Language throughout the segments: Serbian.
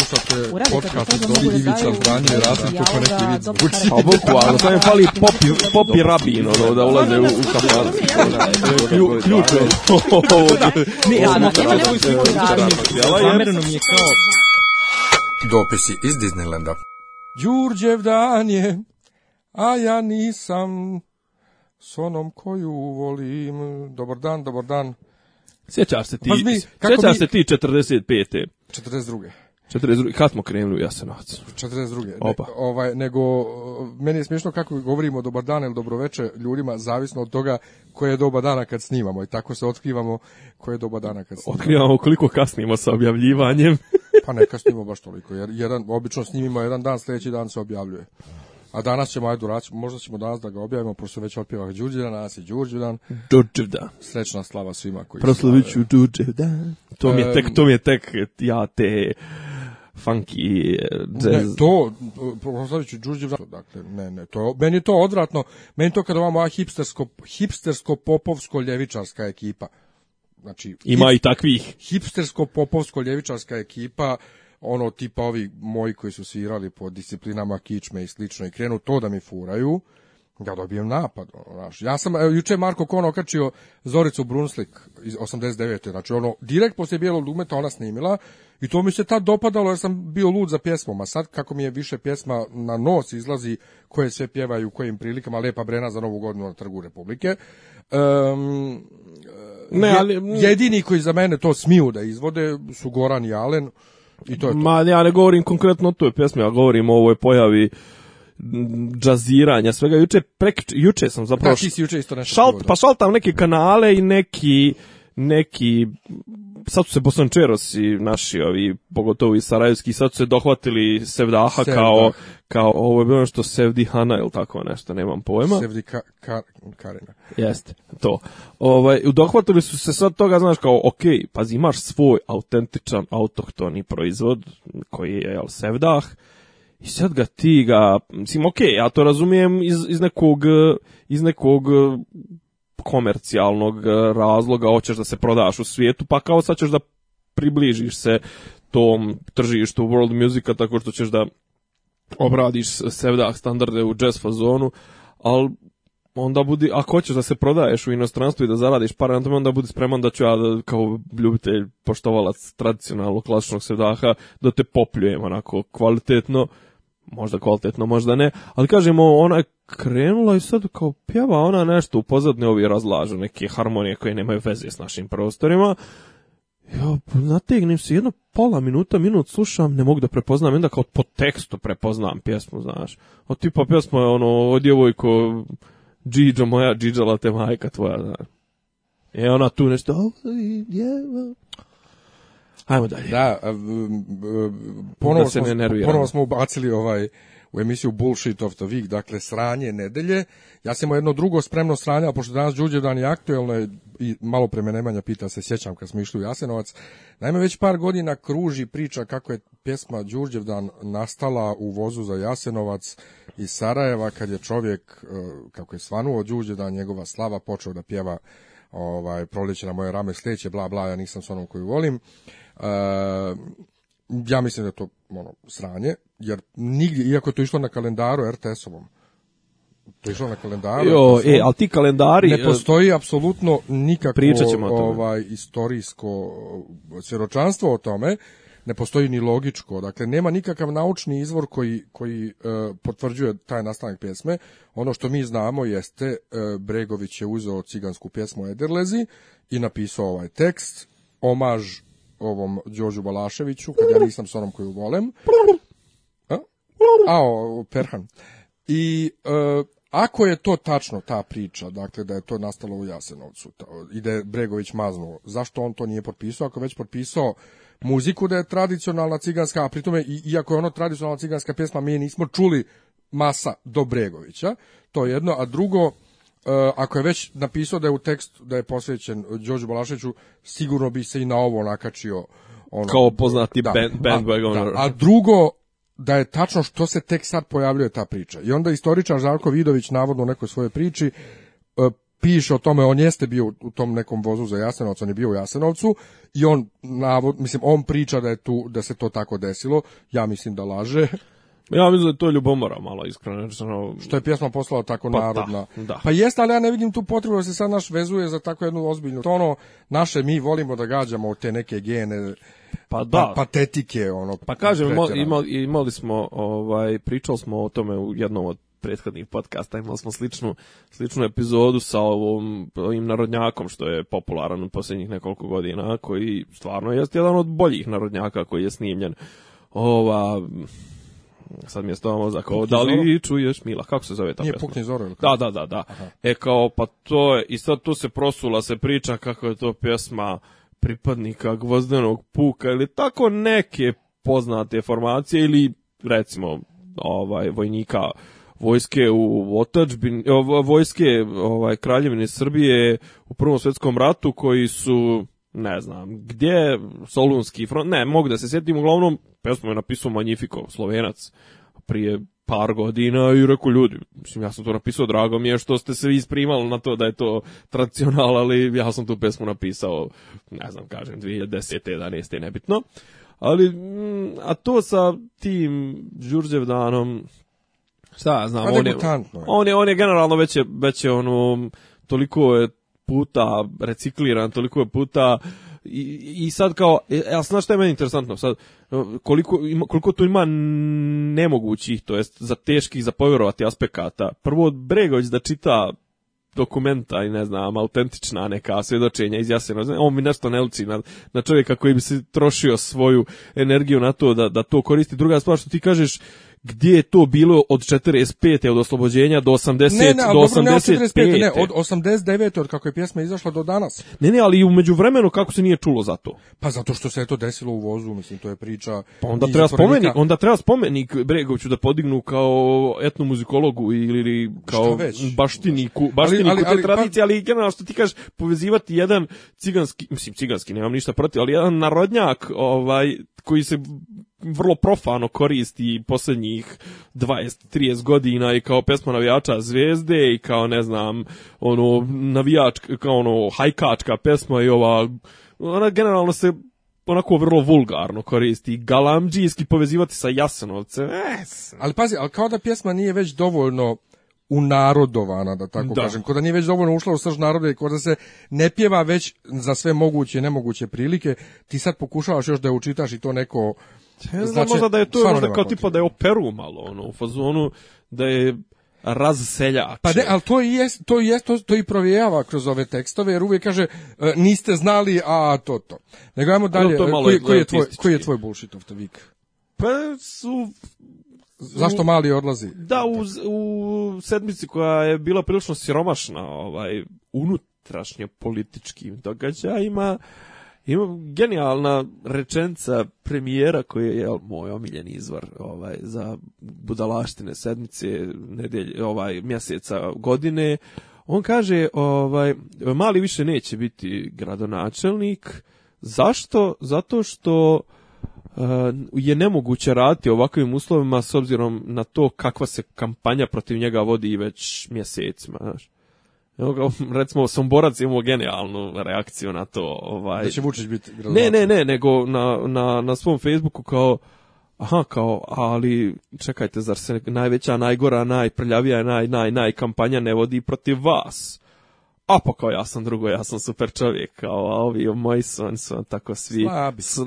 slušate podcast od Dobri da Ivica Zdanje i Rasim Čupanek Ivica Vučić. A bukvalno, to je pali popi, popi rabino ono, da ulaze u, u Ključ je. Ne, ja, da, nema nema svoj kućan. mi je kao... Dopisi iz Disneylanda. Đurđev dan je, a ja nisam s onom koju volim. Dobar dan, dobar dan. Sjećaš se ti, mi, kako sjećaš mi, se ti 45. 42. 42. Kad smo krenuli u Jasenovac? 42. Opa. Ne, ovaj, nego, meni je smiješno kako govorimo dobar dan ili dobroveče ljudima, zavisno od toga koje je doba dana kad snimamo. I tako se otkrivamo koje je doba dana kad snimamo. Otkrivamo koliko kasnimo sa objavljivanjem. pa ne kasnimo baš toliko. Jer jedan, obično snimimo jedan dan, sledeći dan se objavljuje. A danas ćemo, ajde, možda ćemo danas da ga objavimo, pošto već otpjeva Đurđevdan, danas je Đurđevdan. Đurđevdan. Srećna slava svima koji Proslaviću ću Đurđevdan. To mi je tek, to mi je tek, ja te funky e, jazz. Ne, to, Proslavić i Đuđe dakle, ne, ne, to, meni je to odvratno, meni to kada ova moja hipstersko, hipstersko popovsko ljevičarska ekipa, znači... Ima hip, i takvih. Hipstersko popovsko ljevičarska ekipa, ono tipa ovi moji koji su svirali po disciplinama kičme i slično i krenu to da mi furaju, ja dobijem napad, znaš. Ja sam, evo, juče Marko Kono okačio Zoricu Brunslik iz 89. Znači, ono, direkt poslije Bijelog dugmeta ona snimila I to mi se tad dopadalo ja sam bio lud za pjesmom, a sad kako mi je više pjesma na nos izlazi koje sve pjevaju, u kojim prilikama, Lepa Brena za Novu godinu na Trgu Republike. Um, ne, ali... Jedini koji za mene to smiju da izvode su Goran i Alen i to je to. Ma ja ne govorim konkretno o toj pjesmi, ja govorim o ovoj pojavi džaziranja, svega. Juče, prek, juče sam zapravo... Da, ti si juče isto nešto. Šalt, da. pa šaltam neke kanale i neki neki sad su se Bosančeros i naši ovi, pogotovo i Sarajevski, sad su se dohvatili Sevdaha Sevdah. kao, kao ovo je bilo nešto Sevdi Hana ili tako nešto, nemam pojma. Sevdi ka, ka, Karina. Jeste, to. Ovaj, dohvatili su se sad toga, znaš, kao, ok, pazi, imaš svoj autentičan, autohtoni proizvod, koji je, jel, Sevdah, i sad ga ti ga, mislim, ok, ja to razumijem iz, iz nekog, iz nekog komercijalnog eh, razloga hoćeš da se prodaš u svijetu, pa kao sad ćeš da približiš se tom tržištu world musica tako što ćeš da obradiš sevdah standarde u jazz fazonu, ali onda budi, ako hoćeš da se prodaješ u inostranstvu i da zaradiš par na tome, onda budi spreman da ću ja da kao ljubitelj, poštovalac tradicionalnog klasičnog sevdaha, da te popljujem onako kvalitetno možda kvalitetno, možda ne, ali kažemo, ona je krenula i sad kao pjeva ona nešto u pozadne ovi razlažu neke harmonije koje nemaju veze s našim prostorima. Ja nategnem se jedno pola minuta, minut slušam, ne mogu da prepoznam, onda kao po tekstu prepoznam pjesmu, znaš. O tipa pjesma je ono, o djevojko, džiđo moja, džiđala te majka tvoja, znaš. I e, ona tu nešto, ovo je Ajmo dalje. Da, ponovo, da se smo, ponovo smo ubacili ovaj u emisiju Bullshit of the Week, dakle sranje nedelje. Ja sam jedno drugo spremno sranje, a pošto danas Đuđevdan je aktuelno i malo pre Nemanja pita se, sjećam kad smo išli u Jasenovac. Naime, već par godina kruži priča kako je pjesma Đurđevdan nastala u vozu za Jasenovac iz Sarajeva kad je čovjek, e, kako je svanuo Đurđevdan, njegova slava počeo da pjeva ovaj, proleće na moje rame sleće, bla bla, ja nisam s onom koju volim. Uh, ja mislim da je to ono, sranje, jer nigdje, iako je to išlo na kalendaru RTS-ovom, to je išlo na kalendaru. Jo, e, ali ti kalendari... Ne postoji apsolutno nikakvo ovaj, istorijsko svjeročanstvo o tome, ne postoji ni logičko, dakle nema nikakav naučni izvor koji, koji uh, potvrđuje taj nastanak pjesme. Ono što mi znamo jeste uh, Bregović je uzeo cigansku pjesmu Ederlezi i napisao ovaj tekst, omaž ovom Đožu Balaševiću, kad ja nisam s onom koju volem. A? Ao, Perhan. I e, ako je to tačno ta priča, dakle da je to nastalo u Jasenovcu ta, i da je Bregović maznuo, zašto on to nije potpisao? Ako već potpisao muziku da je tradicionalna ciganska, a pritome iako je ono tradicionalna ciganska pjesma, mi nismo čuli masa do Bregovića, to je jedno, a drugo, E, ako je već napisao da je u tekst da je posvećen Đorđu Balaševiću, sigurno bi se i na ovo nakačio ono, kao poznati da, band, bandwagoner. A, da, a drugo, da je tačno što se tek sad pojavljuje ta priča. I onda istoričar Žarko Vidović navodno u nekoj svojoj priči e, piše o tome, on jeste bio u tom nekom vozu za Jasenovac, on je bio u Jasenovcu i on, navod, mislim, on priča da je tu, da se to tako desilo, ja mislim da laže. Ja mislim da je to ljubomora malo iskreno. Znači, što je pjesma poslala tako pa, da, narodna. Da, da. Pa jeste, ali ja ne vidim tu potrebu da se sad naš vezuje za tako jednu ozbiljnu. To ono, naše mi volimo da gađamo te neke gene pa, pa da. patetike. Ono, pa kažem, imali, imali smo, ovaj, pričali smo o tome u jednom od prethodnih podcasta imali smo sličnu, sličnu epizodu sa ovom, ovim narodnjakom što je popularan u posljednjih nekoliko godina koji stvarno jest jedan od boljih narodnjaka koji je snimljen. Ova, sad mi je stomao za kao, da li čuješ Mila, kako se zove ta Nije, pesma? Pukni Zoro ili da, kako? Da, da, da, da. Aha. E kao, pa to je, i sad tu se prosula se priča kako je to pjesma pripadnika gvozdenog puka ili tako neke poznate formacije ili recimo ovaj vojnika vojske u otačbini, vojske ovaj kraljevine Srbije u Prvom svjetskom ratu koji su ne znam, gdje Solunski front, ne, mogu da se sjetim, uglavnom, pesmu je napisao Magnifico, slovenac, prije par godina i rekao ljudi, mislim ja sam to napisao, drago mi je što ste se isprimali na to da je to tradicional, ali ja sam tu pesmu napisao, ne znam, kažem 2010. 11. nebitno. Ali, mm, a to sa tim Đurđevdanom, šta ja znam, on je, on je, on je, generalno već je, već je ono, toliko je puta recikliran, toliko je puta i, i sad kao, ja e, znaš šta je meni interesantno, sad, koliko, ima, koliko tu ima nemogućih, to jest za teških, za povjerovati aspekata. Prvo, Bregović da čita dokumenta i ne znam, autentična neka svjedočenja iz Jasena. On mi nešto ne liči na, na čovjeka koji bi se trošio svoju energiju na to da, da to koristi. Druga stvar što ti kažeš, gdje je to bilo od 45. od oslobođenja do 80 ne, ne, do dobro, 85. Ne, od 89. od kako je pjesma izašla do danas. Ne, ne, ali umeđu vremenu kako se nije čulo za to? Pa zato što se je to desilo u vozu, mislim, to je priča. Pa onda treba spomenik, onda treba spomenik Bregoviću da podignu kao etnomuzikologu ili, ili kao baštiniku, baštiniku ali, ali, ali, te pa- tradicije, ali generalno što ti kažeš, povezivati jedan ciganski, mislim ciganski, nemam ništa protiv, ali jedan narodnjak, ovaj koji se vrlo profano koristi posljednjih 20-30 godina i kao pesma navijača zvezde i kao ne znam ono navijačka kao ono hajkačka pesma i ova ona generalno se onako vrlo vulgarno koristi. Galamđijski povezivati sa Jasenovcem. Es. Ali pazi, ali kao da pjesma nije već dovoljno unarodovana, da tako da. kažem. Kod da nije već dovoljno ušla u srž naroda i kod da se ne pjeva već za sve moguće i nemoguće prilike, ti sad pokušavaš još da je učitaš i to neko... Ne znam, znači, možda da je to možda kao tipa da je operu malo, ono, u fazonu, da je razseljak. Pa ne, ali to i jest, to i jest, to, to i provijava kroz ove tekstove, jer uvijek kaže e, niste znali, a to to. Nego ajmo dalje, e, koji, koji, je tvoj, koji je tvoj bullshit of the week? Pa su Zašto mali odlazi? Da, u, u sedmici koja je bila prilično siromašna ovaj, unutrašnje političkim događajima, ima genijalna rečenca premijera koji je moj omiljeni izvor ovaj za budalaštine sedmice nedelje ovaj mjeseca godine. On kaže ovaj mali više neće biti gradonačelnik. Zašto? Zato što Uh, je nemoguće raditi ovakvim uslovima s obzirom na to kakva se kampanja protiv njega vodi već mjesecima, znaš. Evo ga, recimo Somborac imao genijalnu reakciju na to. Ovaj. Da će Vučić biti Ne, ne, ne, nego na, na, na svom Facebooku kao Aha, kao, ali čekajte, zar se najveća, najgora, najprljavija, naj, naj, naj kampanja ne vodi protiv vas? a pa kao ja sam drugo, ja sam super čovjek, kao a ovi moji su, oni su tako svi Slabi. S,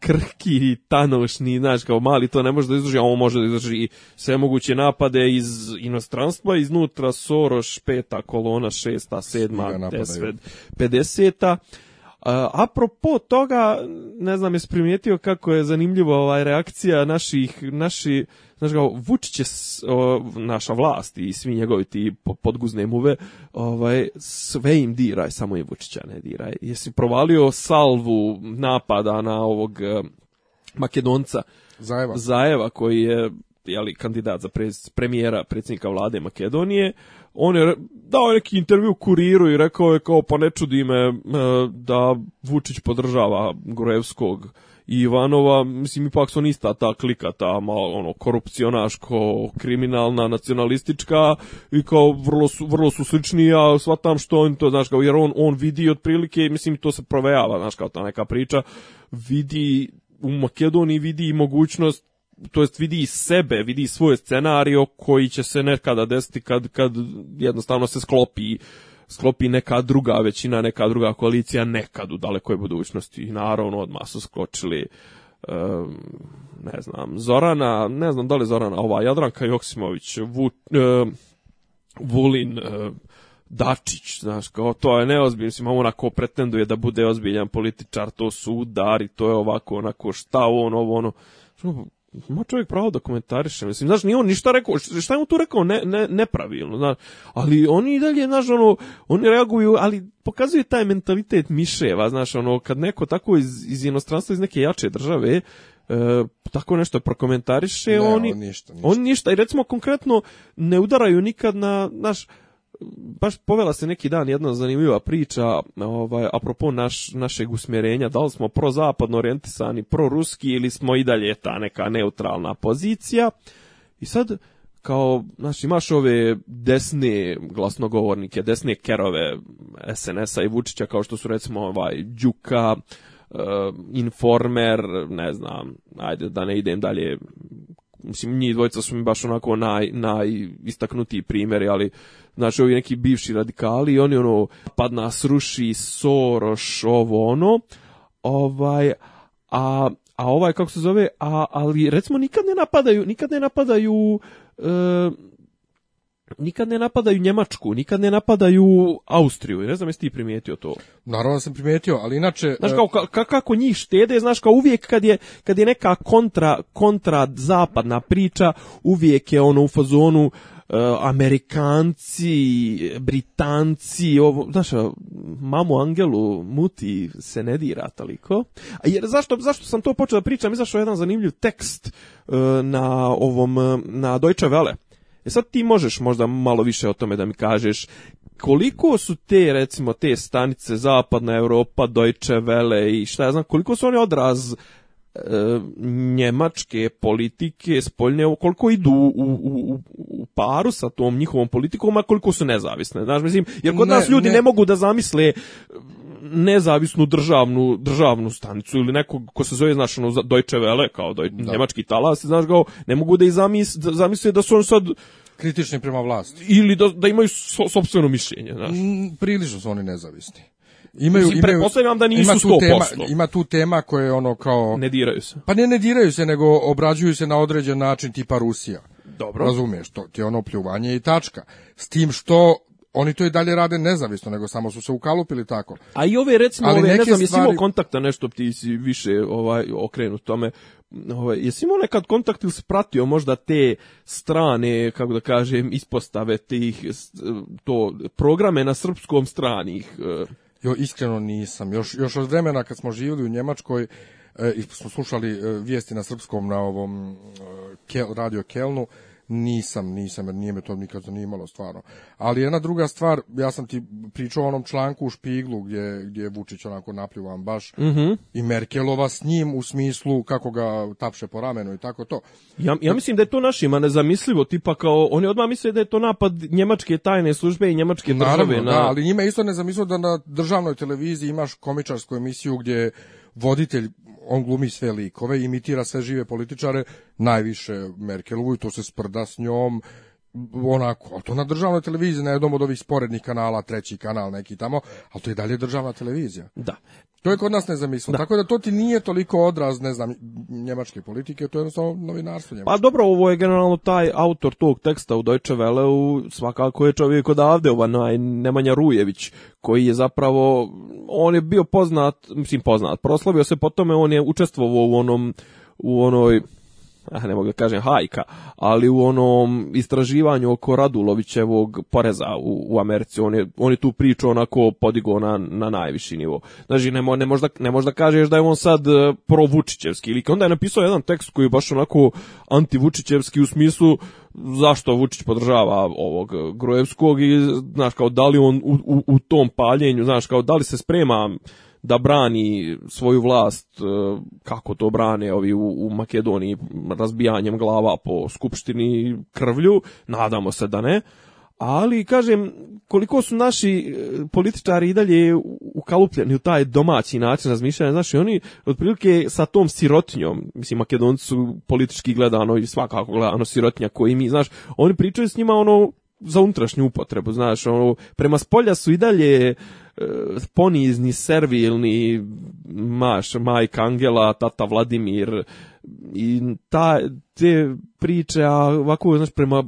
krki, tanovšni, znaš, kao mali to ne može da izdrži, a on može da izdrži sve moguće napade iz inostranstva, iznutra Soroš, peta kolona, šesta, sedma, deset, pedeseta. A, apropo toga, ne znam, jesi primijetio kako je zanimljiva ovaj reakcija naših, naši znaš kao, Vučić je o, naša vlast i svi njegovi ti podguzne muve, ovaj, sve im diraj, samo je Vučića ne diraj. Jesi provalio salvu napada na ovog e, Makedonca Zajeva, Zajeva koji je jeli, kandidat za prez, premijera, predsjednika vlade Makedonije, on je dao neki intervju kuriru i rekao je kao, pa ne čudi me e, da Vučić podržava Grojevskog i Ivanova, mislim, ipak su on ta klika, ta malo, ono, korupcionaško, kriminalna, nacionalistička i kao vrlo su, vrlo su slični, a svatam što on to, znaš, kao, jer on, on vidi otprilike, mislim, to se provejava, znaš, kao ta neka priča, vidi u Makedoniji vidi mogućnost to jest vidi sebe, vidi svoj scenario koji će se nekada desiti kad, kad jednostavno se sklopi sklopi neka druga većina, neka druga koalicija nekad u dalekoj budućnosti. I naravno odmah su skločili um, ne znam, Zorana, ne znam da li Zorana, ova Jadranka Joksimović, Vu, um, Vulin, um, Dačić, znaš, kao to je neozbiljno, mislim, ona ko pretenduje da bude ozbiljan političar, to su udari, to je ovako, onako, šta on, ovo, ono, ima čovjek pravo da komentariše, mislim, znaš, nije on ništa rekao, šta je mu tu rekao, ne, ne, nepravilno, znaš, ali oni i dalje, znaš, ono, oni reaguju, ali pokazuje taj mentalitet miševa, znaš, ono, kad neko tako iz, iz inostranstva, iz neke jače države, E, tako nešto prokomentariše, ne, oni, on ništa, ništa. on ništa. I recimo konkretno ne udaraju nikad na, naš baš povela se neki dan jedna zanimljiva priča ovaj, apropo naš, našeg usmjerenja, da li smo prozapadno orijentisani, proruski ili smo i dalje ta neka neutralna pozicija. I sad, kao, znaš, imaš ove desne glasnogovornike, desne kerove SNS-a i Vučića, kao što su recimo ovaj, Đuka, eh, Informer, ne znam, ajde da ne idem dalje mislim, njih dvojica su mi baš onako naj, naj istaknuti primjeri, ali znači ovi neki bivši radikali oni ono, padna sruši ruši, ovo ono, ovaj, a, a ovaj, kako se zove, a, ali recimo nikad ne napadaju, nikad ne napadaju e, nikad ne napadaju Njemačku, nikad ne napadaju Austriju. Ne znam jesi ti primijetio to. Naravno da sam primijetio, ali inače Znaš e, kao ka, kako njih štede, znaš kao uvijek kad je kad je neka kontra kontra zapadna priča, uvijek je ono u fazonu e, Amerikanci, Britanci, ovo, znaš, e, mamu Angelu muti se ne dira toliko. Jer zašto, zašto sam to počeo da pričam? Izašao je jedan zanimljiv tekst na ovom, na Deutsche Welle E sad ti možeš možda malo više o tome da mi kažeš koliko su te recimo te stanice Zapadna Europa, Deutsche Welle i šta ja znam, koliko su oni odraz e, njemačke politike spoljne, koliko idu u, u, u, u, paru sa tom njihovom politikom, a koliko su nezavisne. Znaš, mislim, jer kod ne, nas ljudi ne. ne mogu da zamisle nezavisnu državnu državnu stanicu ili nekog ko se zove znaš ono Deutsche Welle kao Doj, da. njemački talas znaš kao ne mogu da i zamis, da zamisle da su on sad kritični prema vlasti ili da, da imaju so, sopstveno mišljenje znaš mm, prilično su oni nezavisni imaju Mislim, imaju pretpostavljam da nisu ima tu 100%. tema ima tu tema koje ono kao ne diraju se pa ne ne diraju se nego obrađuju se na određen način tipa Rusija dobro razumiješ to ti je ono pljuvanje i tačka s tim što Oni to i dalje rade nezavisno, nego samo su se ukalupili tako. A i ove, recimo, ove, ne znam, stvari... jesi imao kontakta nešto, ti si više ovaj, okrenut tome, ovaj, jesi imao nekad kontakt ili spratio možda te strane, kako da kažem, ispostave tih, to, programe na srpskom stranih? E? Jo, iskreno nisam. Još, još od vremena kad smo živjeli u Njemačkoj, e, i smo slušali e, vijesti na srpskom na ovom radio Kelnu, Nisam, nisam, jer nije me to nikad zanimalo stvarno. Ali jedna druga stvar, ja sam ti pričao o onom članku u Špiglu gdje, gdje je Vučić onako napljuvan baš mm -hmm. i Merkelova s njim u smislu kako ga tapše po ramenu i tako to. Ja, ja mislim da je to našima nezamislivo, tipa kao, oni odmah misle da je to napad njemačke tajne službe i njemačke države. Naravno, da, ali njima je isto nezamislivo da na državnoj televiziji imaš komičarsku emisiju gdje voditelj on glumi sve likove, imitira sve žive političare, najviše Merkelovu i to se sprda s njom, onako, ali to na državnoj televiziji, na jednom od ovih sporednih kanala, treći kanal neki tamo, ali to je dalje državna televizija. Da. To je kod nas nezamislivo. Da. Tako da to ti nije toliko odraz, ne znam, njemačke politike, to je jednostavno novinarstvo njemačke. Pa dobro, ovo je generalno taj autor tog teksta u Deutsche Welle, svakako je čovjek odavde, ovaj Nemanja Rujević, koji je zapravo, on je bio poznat, mislim poznat, proslavio se po tome, on je učestvovao u onom, u onoj ne mogu da kažem hajka, ali u onom istraživanju oko Radulovićevog poreza u, u Americi, on je, on je tu priču onako podigao na, na najviši nivo. Znači, ne, mo, ne, možda, ne možda kažeš da je on sad e, provučićevski lik. Onda je napisao jedan tekst koji je baš onako antivučićevski u smislu zašto Vučić podržava ovog Grojevskog i, znaš, kao da li on u, u, u tom paljenju, znaš, kao da li se sprema da brani svoju vlast e, kako to brane ovi u, u Makedoniji razbijanjem glava po skupštini krvlju, nadamo se da ne. Ali, kažem, koliko su naši e, političari i dalje ukalupljeni u taj domaći način razmišljanja, znaš, oni otprilike sa tom sirotinjom, mislim, Makedonci su politički gledano i svakako gledano sirotinja koji mi, znaš, oni pričaju s njima ono za unutrašnju upotrebu, znaš, ono, prema spolja su i dalje ponizni, servilni maš, majka Angela, tata Vladimir i ta, te priče, a ovako, znaš, prema,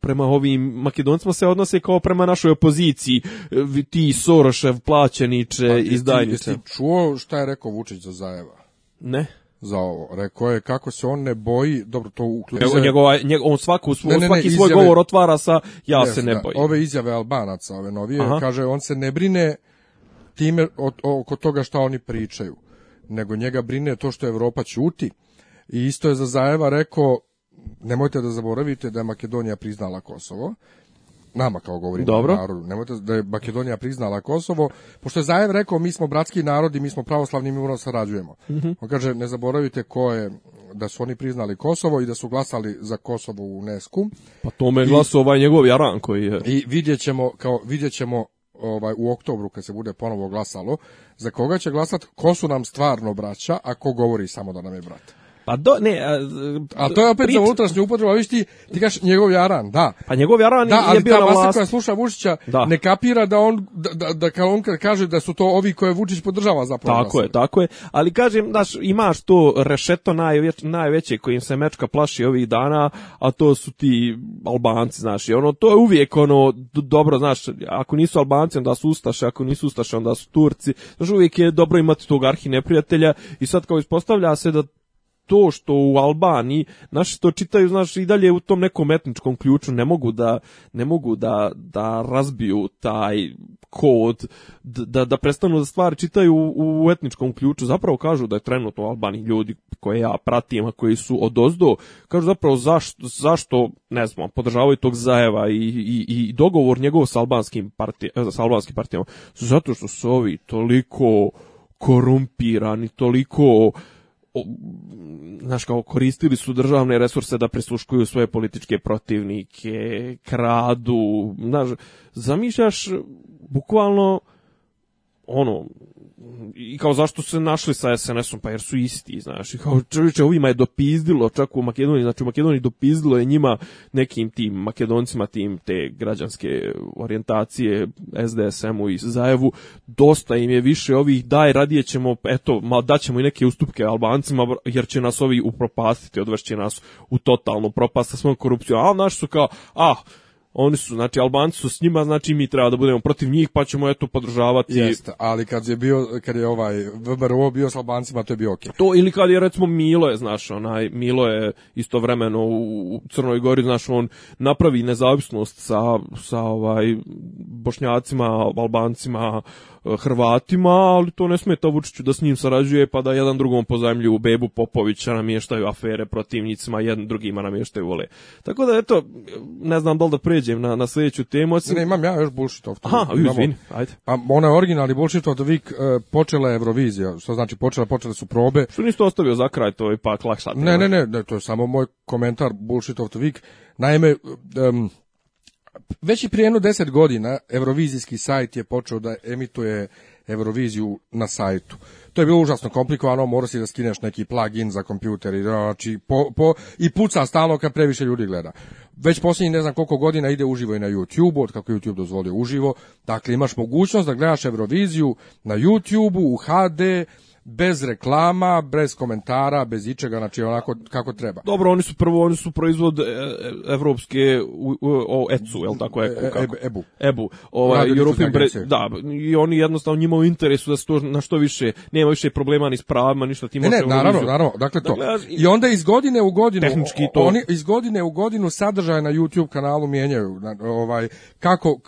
prema ovim makedoncima se odnose kao prema našoj opoziciji, ti Sorošev, plaćeniče, pa, izdajniče. Ti, čuo šta je rekao Vučić za Zajeva? Ne za ovo. Rekao je kako se on ne boji, dobro to uključuje. Njegova, njegov, on svaku svu, ne, ne, ne, svaki izjave, svoj govor otvara sa ja ne, se ne da. bojim. Ove izjave Albanaca, ove novije, Aha. kaže on se ne brine time od, oko toga šta oni pričaju, nego njega brine to što Evropa ćuti. I isto je za Zajeva rekao, nemojte da zaboravite da je Makedonija priznala Kosovo nama kao govorimo Dobro. narodu. Nemojte da je Makedonija priznala Kosovo, pošto je Zajev rekao mi smo bratski narod i mi smo pravoslavni, mi moramo da sarađujemo. Mm -hmm. On kaže ne zaboravite ko je da su oni priznali Kosovo i da su glasali za Kosovo u UNESCO. Pa tome je glasao ovaj njegov Jaran koji je. I vidjet ćemo, kao, vidjet ćemo ovaj, u oktobru kad se bude ponovo glasalo, za koga će glasat, ko su nam stvarno braća, a ko govori samo da nam je brat. Pa do, ne, a, a to je opet priča. za unutrašnju upotrebu, a viš ti, ti kaš njegov Jaran, da. Pa njegov Jaran da, je bio ta na vlast. koja sluša Vučića da. ne kapira da on da, da, da kao on kaže da su to ovi koje Vučić podržava zapravo. Tako je, tako je. Ali kažem, daš, imaš to rešeto najveć, najveće kojim se mečka plaši ovih dana, a to su ti Albanci, znaš, i ono, to je uvijek ono, dobro, znaš, ako nisu Albanci, onda su Ustaše, ako nisu Ustaše, onda su Turci, znaš, uvijek je dobro imati tog arhi neprijatelja i sad kao ispostavlja se da to što u Albaniji, znaš, što čitaju, znaš, i dalje u tom nekom etničkom ključu ne mogu da, ne mogu da, da razbiju taj kod, da, da prestanu da stvari čitaju u, u etničkom ključu, zapravo kažu da je trenutno u Albaniji ljudi koje ja pratim, a koji su od odozdo, kažu zapravo zašto, zašto ne znam, podržavaju tog Zajeva i, i, i dogovor njegov sa albanskim, partij, eh, sa albanskim partijama, zato što su ovi toliko korumpirani, toliko znaš kao koristili su državne resurse da prisluškuju svoje političke protivnike, kradu, znaš, zamišljaš bukvalno ono i kao zašto su se našli sa SNS-om, pa jer su isti, znaš, i kao čovječe, ovima je dopizdilo, čak u Makedoniji, znači u Makedoniji dopizdilo je njima nekim tim Makedoncima, tim te građanske orijentacije SDSM-u i Zajevu, dosta im je više ovih, daj, radije ćemo, eto, ma, daćemo i neke ustupke Albancima, jer će nas ovi upropastiti, odvršće nas u totalnu propast sa svojom korupcijom, a naši su kao, ah, oni su, znači Albanci su s njima, znači mi treba da budemo protiv njih, pa ćemo eto podržavati. Jeste, ali kad je bio kad je ovaj VBRO bio s Albancima, to je bio okej. Okay. To ili kad je recimo Milo je, znaš, onaj Milo je istovremeno u, Crnoj Gori, znaš, on napravi nezavisnost sa sa ovaj Bošnjacima, Albancima, Hrvatima, ali to ne smeta Vučiću da s njim sarađuje pa da jedan drugom u Bebu Popovića namještaju afere protivnicima, jedan drugima namještaju vole. Tako da eto, ne znam da li da pređem na, na sljedeću temu. Osim... Ne, imam ja još bullshit of the week. Aha, izvini, ajde. A ona je originalni bullshit of the week, uh, počela je Eurovizija, što znači počela, počele su probe. Što niste ostavio za kraj, to je ipak lakša. Ne, ne, ne, ne, to je samo moj komentar bullshit of the week. Naime, um, već i prije jedno deset godina Eurovizijski sajt je počeo da emituje Euroviziju na sajtu. To je bilo užasno komplikovano, mora si da skineš neki plugin za kompjuter i, znači, po, po, i puca stalno kad previše ljudi gleda. Već posljednjih ne znam koliko godina ide uživo i na YouTube-u, od kako YouTube dozvolio uživo. Dakle, imaš mogućnost da gledaš Euroviziju na YouTube-u, u HD, bez reklama, bez komentara, bez ičega, znači onako kako treba. Dobro, oni su prvo, oni su proizvod e, e, evropske o ECU, je tako je e, kako? EBU. EBU. Ovaj European da, i oni jednostavno njima u interesu da se to na što više nema više problema ni s pravima, ništa ti može. Ne, ne, naravno, naravno, dakle to. Dakle, I onda iz godine u godinu tehnički to. oni iz godine u godinu sadržaj na YouTube kanalu mijenjaju, ovaj kako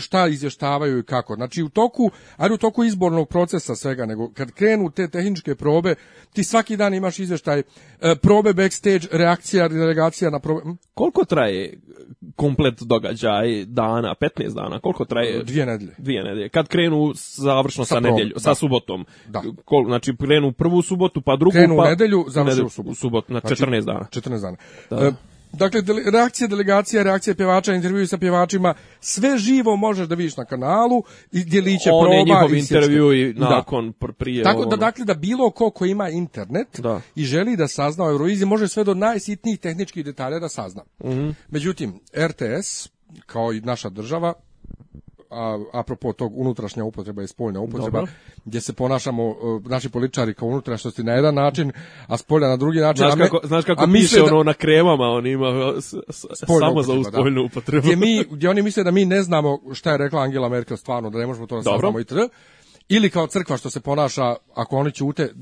šta izvještavaju i kako. Znači u toku, ali u toku izbornog procesa svega, nego kad krenu te tehničke probe, ti svaki dan imaš izveštaj e, probe backstage, reakcija, delegacija na probe. Hm? Koliko traje komplet događaj dana, 15 dana, koliko traje? E, dvije nedelje. Dvije nedelje. Kad krenu završno sa, sa nedeljom, sa da. subotom. Da. Kol, znači krenu prvu subotu, pa drugu, krenu pa... Krenu nedelju, završu u subotu. Subot, na znači, 14 dana. 14 dana. Da. E, Dakle, reakcija delegacija, reakcija pjevača, intervju sa pjevačima, sve živo možeš da vidiš na kanalu i djeliće proba. One njihov intervju i da. nakon, da. prije. Tako ono. da, dakle, da bilo ko ko ima internet da. i želi da sazna o Euroviziji, može sve do najsitnijih tehničkih detalja da sazna. Mm -hmm. Međutim, RTS, kao i naša država, a, apropo tog unutrašnja upotreba i spoljna upotreba, Dobro. gdje se ponašamo e, naši političari kao unutrašnjosti na jedan način, a spolja na drugi način. Znaš kako, a me, znaš kako a piše da, ono na kremama, on ima e, s, s, samo upotreba, za da. spoljnu upotrebu. Gdje, mi, gdje oni misle da mi ne znamo šta je rekla Angela Merkel stvarno, da ne možemo to da saznamo i tr ili kao crkva što se ponaša ako oni ćute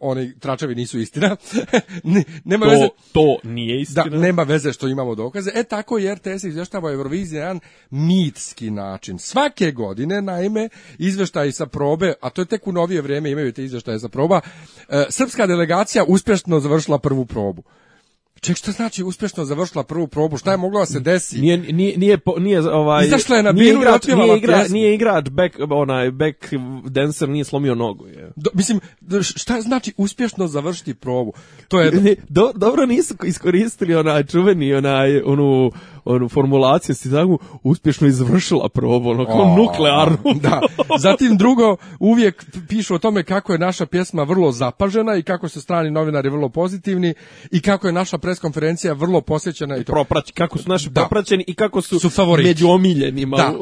oni tračevi nisu istina nema to, veze to nije da, istina da, nema veze što imamo dokaze e tako je RTS izveštava Eurovizije jedan mitski način svake godine naime izveštaji sa probe a to je tek u novije vreme imaju te izveštaje sa proba e, srpska delegacija uspešno završila prvu probu Ček, šta znači uspješno završila prvu probu? Šta je moglo da se desi? Nije nije nije nije ovaj Izašla je na biru i nije igra, pjesmu. Nije igrač back onaj back dancer nije slomio nogu, je. Do, mislim šta znači uspješno završiti probu? To je do... dobro nisu iskoristili onaj čuveni onaj onu onu formulaciju znači, uspješno izvršila probu, ono kao o, nuklearnu. da. Zatim drugo, uvijek pišu o tome kako je naša pjesma vrlo zapažena i kako su strani novinari vrlo pozitivni i kako je naša preskonferencija vrlo posjećena i to. Proprać, kako su naši da. popraćeni i kako su, su među omiljenima. Da.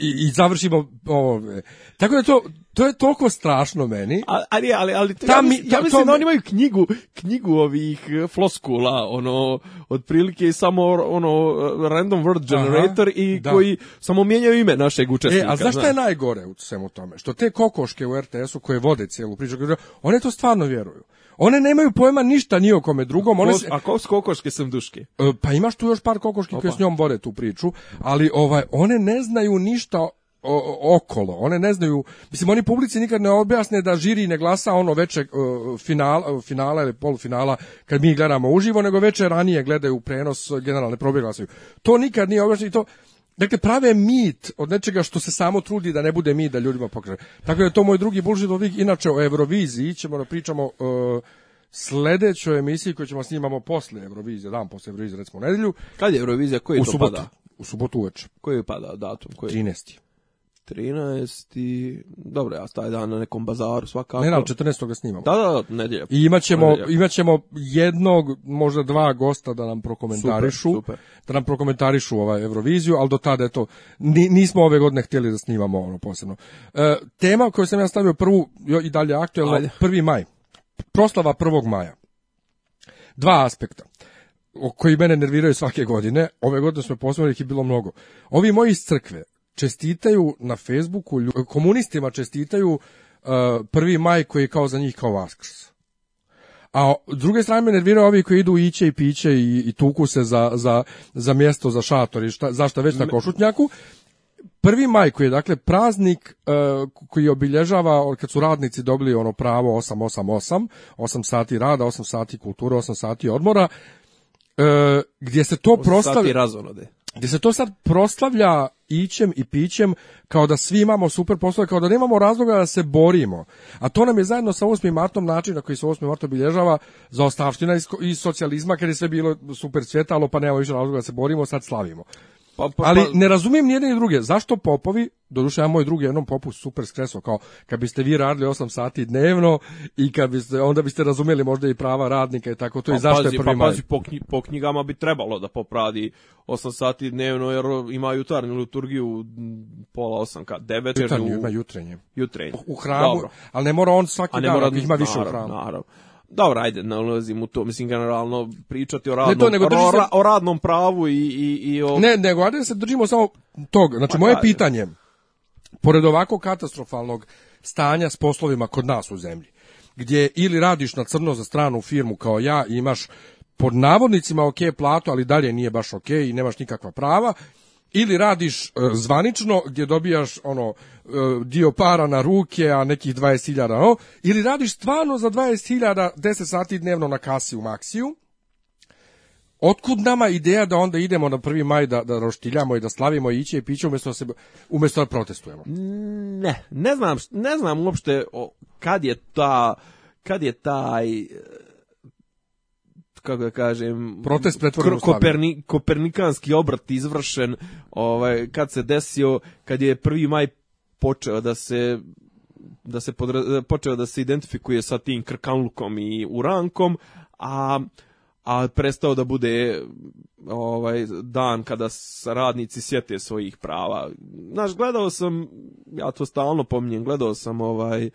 I, I završimo ovo. E. Tako da to, to je toliko strašno meni. ali, ali, ali ta, ja, mislim, ja mislim to, da oni imaju knjigu, knjigu ovih e, floskula, ono, otprilike samo, ono, e, random word generator Aha, i da. koji samo mijenjaju ime našeg učesnika. E, a znaš šta je najgore u svemu tome? Što te kokoške u RTS-u koje vode cijelu priču, one to stvarno vjeruju. One nemaju pojma ništa ni o kome drugom. One se... A ko s kokoške sam duške? E, pa imaš tu još par kokoški Opa. koje s njom vode tu priču, ali ovaj, one ne znaju ništa o, okolo. One ne znaju, mislim oni publici nikad ne objasne da žiri ne glasa ono veče uh, e, finala, e, finala ili polufinala kad mi gledamo uživo, nego veče ranije gledaju prenos generalne probe glasaju. To nikad nije objašnjeno i to Dakle, prave mit od nečega što se samo trudi da ne bude mit da ljudima pokaže. Tako da je to moj drugi bullshit od Inače, o Euroviziji ćemo da pričamo uh, sledećoj emisiji koju ćemo snimamo posle Eurovizije, dan posle Eurovizije, recimo u nedelju. Kad je Eurovizija? Koji je u to subotu, pada? U subotu uveče. Koji je pada datum? Koji? 13. 13. Dobro, ja taj dan na nekom bazaru svakako. Ne, ne, 14. ga snimamo. Da, da, da nedjelja. I imaćemo, nedjelja. imaćemo jednog, možda dva gosta da nam prokomentarišu. Super, super. Da nam prokomentarišu ovaj Euroviziju, ali do tada je to. Nismo ove godine htjeli da snimamo ono posebno. E, tema koju sam ja stavio prvu, i dalje aktuelna, 1. maj. Proslava 1. maja. Dva aspekta koji mene nerviraju svake godine, ove godine smo poslovnih i bilo mnogo. Ovi moji iz crkve, čestitaju na Facebooku, komunistima čestitaju uh, prvi maj koji je kao za njih kao Vaskrs. A druge strane me nerviraju ovi koji idu iće i piće i, i tuku se za, za, za mjesto, za šator i šta, zašto već na košutnjaku. Prvi maj koji je dakle praznik uh, koji obilježava kad su radnici dobili ono pravo 888, 8 sati rada, 8 sati kulture, 8 sati odmora, uh, gdje se to prostavi... sati razonode gdje se to sad proslavlja ićem i pićem kao da svi imamo super poslove, kao da nemamo razloga da se borimo. A to nam je zajedno sa 8. martom način na koji se 8. mart obilježava za ostavština i socijalizma, kad je sve bilo super cvjetalo, pa nemamo više razloga da se borimo, sad slavimo. Pa, pa, ali pa- ne razumijem ni jedne ni druge. Zašto popovi, doduše ja moj drugi jednom popu super skreso, kao kad biste vi radili 8 sati dnevno i kad biste, onda biste razumeli možda i prava radnika i tako to pa, i zašto pazi, je pa prvi pa, pazi, po, knji, po, knjigama bi trebalo da popradi 8 sati dnevno jer ima jutarnju liturgiju pola 8 kad 9. Jutarnju, u, ima jutrenje. Jutrenje. U hramu, Dobro. ali ne mora on svaki dan, mora, ima više naravno, u hramu. Naravno. Dobro, ajde, ne ulazim u to, mislim, generalno pričati o radnom, ne, to, nego o, o radnom pravu i, i, i o... Ne, nego, ajde da se držimo samo tog. Znači, pa, moje ajde. pitanje, pored ovako katastrofalnog stanja s poslovima kod nas u zemlji, gdje ili radiš na crno za stranu firmu kao ja i imaš pod navodnicima ok platu, ali dalje nije baš ok i nemaš nikakva prava, ili radiš e, zvanično gdje dobijaš ono e, dio para na ruke, a nekih 20.000, no? ili radiš stvarno za 20.000 10 sati dnevno na kasi u Maksiju, Otkud nama ideja da onda idemo na 1. maj da, da roštiljamo i da slavimo i iće i piće umjesto da, se, umjesto da protestujemo? Ne, ne znam, ne znam uopšte kad je ta kad je taj kako da kažem, protest pretvoren Koperni, kopernikanski obrat izvršen, ovaj kad se desio kad je 1. maj počeo da se da se podra, počeo da se identifikuje sa tim krkanlukom i urankom, a a prestao da bude ovaj dan kada radnici sjete svojih prava. Znaš, gledao sam, ja to stalno pominjem, gledao sam ovaj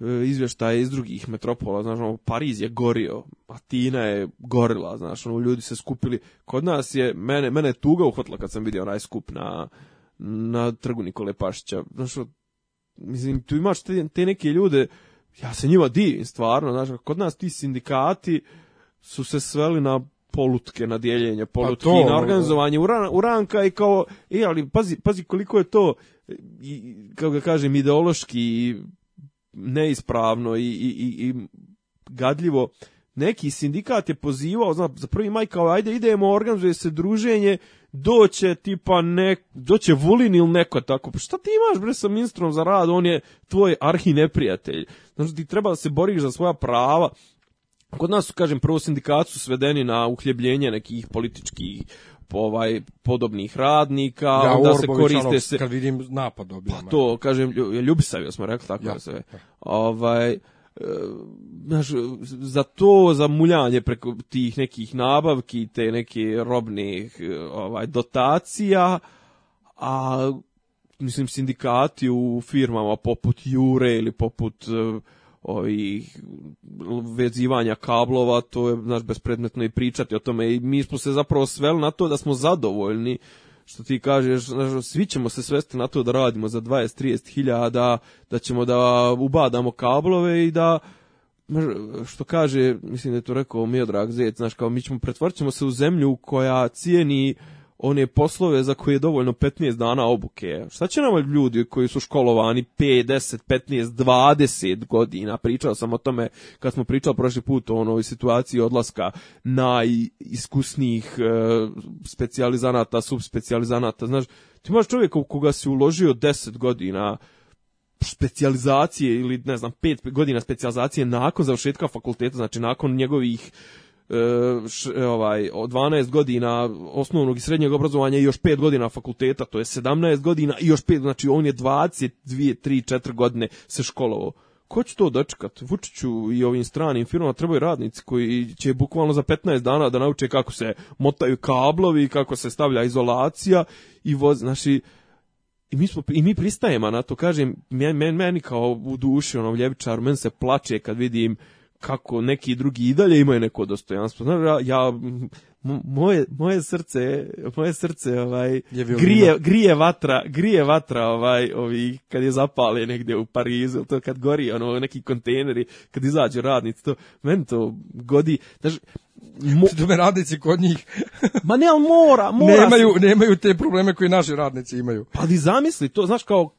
E, izvještaje iz drugih metropola, znaš, ono, Pariz je gorio, Atina je gorila, znaš, ono, ljudi se skupili. Kod nas je, mene, mene je tuga uhvatila kad sam vidio onaj skup na, na trgu Nikole Pašića. Znaš, mislim, tu imaš te, te neke ljude, ja se njima divim, stvarno, znaš, kod nas ti sindikati su se sveli na polutke na dijeljenje, polutke pa to, na da. organizovanje uranka i kao, i, e, ali pazi, pazi koliko je to, i, kako ga kažem, ideološki i neispravno i, i, i, i gadljivo. Neki sindikat je pozivao, zna, za prvi maj kao ajde idemo, organizuje se druženje, doće tipa nek, doće Vulin ili neko tako. Pa šta ti imaš bre sa ministrom za rad, on je tvoj arhi neprijatelj. Znači ti treba da se boriš za svoja prava. Kod nas su, kažem, prvo sindikati su svedeni na uhljebljenje nekih političkih ovaj podobnih radnika, ja, onda Orbović, se koriste se kad vidim napad dobijamo. Pa to kažem Ljubisavio smo rekli tako ja. da se. Da. Ovaj e, znaš, za to za muljanje preko tih nekih nabavki, te neke robnih e, ovaj dotacija, a mislim sindikati u firmama poput Jure ili poput e, ovih vezivanja kablova, to je znaš bespredmetno i pričati o tome i mi smo se zapravo sveli na to da smo zadovoljni što ti kažeš, znaš, svi ćemo se svesti na to da radimo za 20-30 hiljada, da ćemo da ubadamo kablove i da što kaže, mislim da je to rekao Miodrag Zec, znaš, kao mi ćemo, pretvorit se u zemlju koja cijeni one poslove za koje je dovoljno 15 dana obuke. Šta će nama ljudi koji su školovani 5, 10, 15, 20 godina? Pričao sam o tome kad smo pričali prošli put o onoj situaciji odlaska najiskusnijih e, specijalizanata, subspecijalizanata. Znaš, ti imaš čovjeka u koga si uložio 10 godina specijalizacije ili ne znam 5 godina specijalizacije nakon završetka fakulteta, znači nakon njegovih E, š, e, ovaj, 12 godina osnovnog i srednjeg obrazovanja i još 5 godina fakulteta, to je 17 godina i još 5, znači on je 22, 3, 4 godine se školovao. Ko će to dočekat? Vučiću i ovim stranim firma trebaju radnici koji će bukvalno za 15 dana da nauče kako se motaju kablovi, kako se stavlja izolacija i voz, znači, i mi, smo, I mi pristajemo na to, kažem, meni, meni kao u duši, onom ljevičaru, meni se plače kad vidim uh, kako neki drugi i dalje imaju neko dostojanstvo. Znaš, ja, moje, moje srce, moje srce ovaj grije, grije vatra, grije vatra ovaj ovi kad je zapale negde u Parizu, to kad gori ono neki kontejneri, kad izađu radnici, to meni to godi. Znaš, Mo... Dobre, da radnici kod njih. Ma ne, ali mora, mora. Nemaju, nemaju te probleme koje naši radnici imaju. Pa di zamisli to, znaš, kao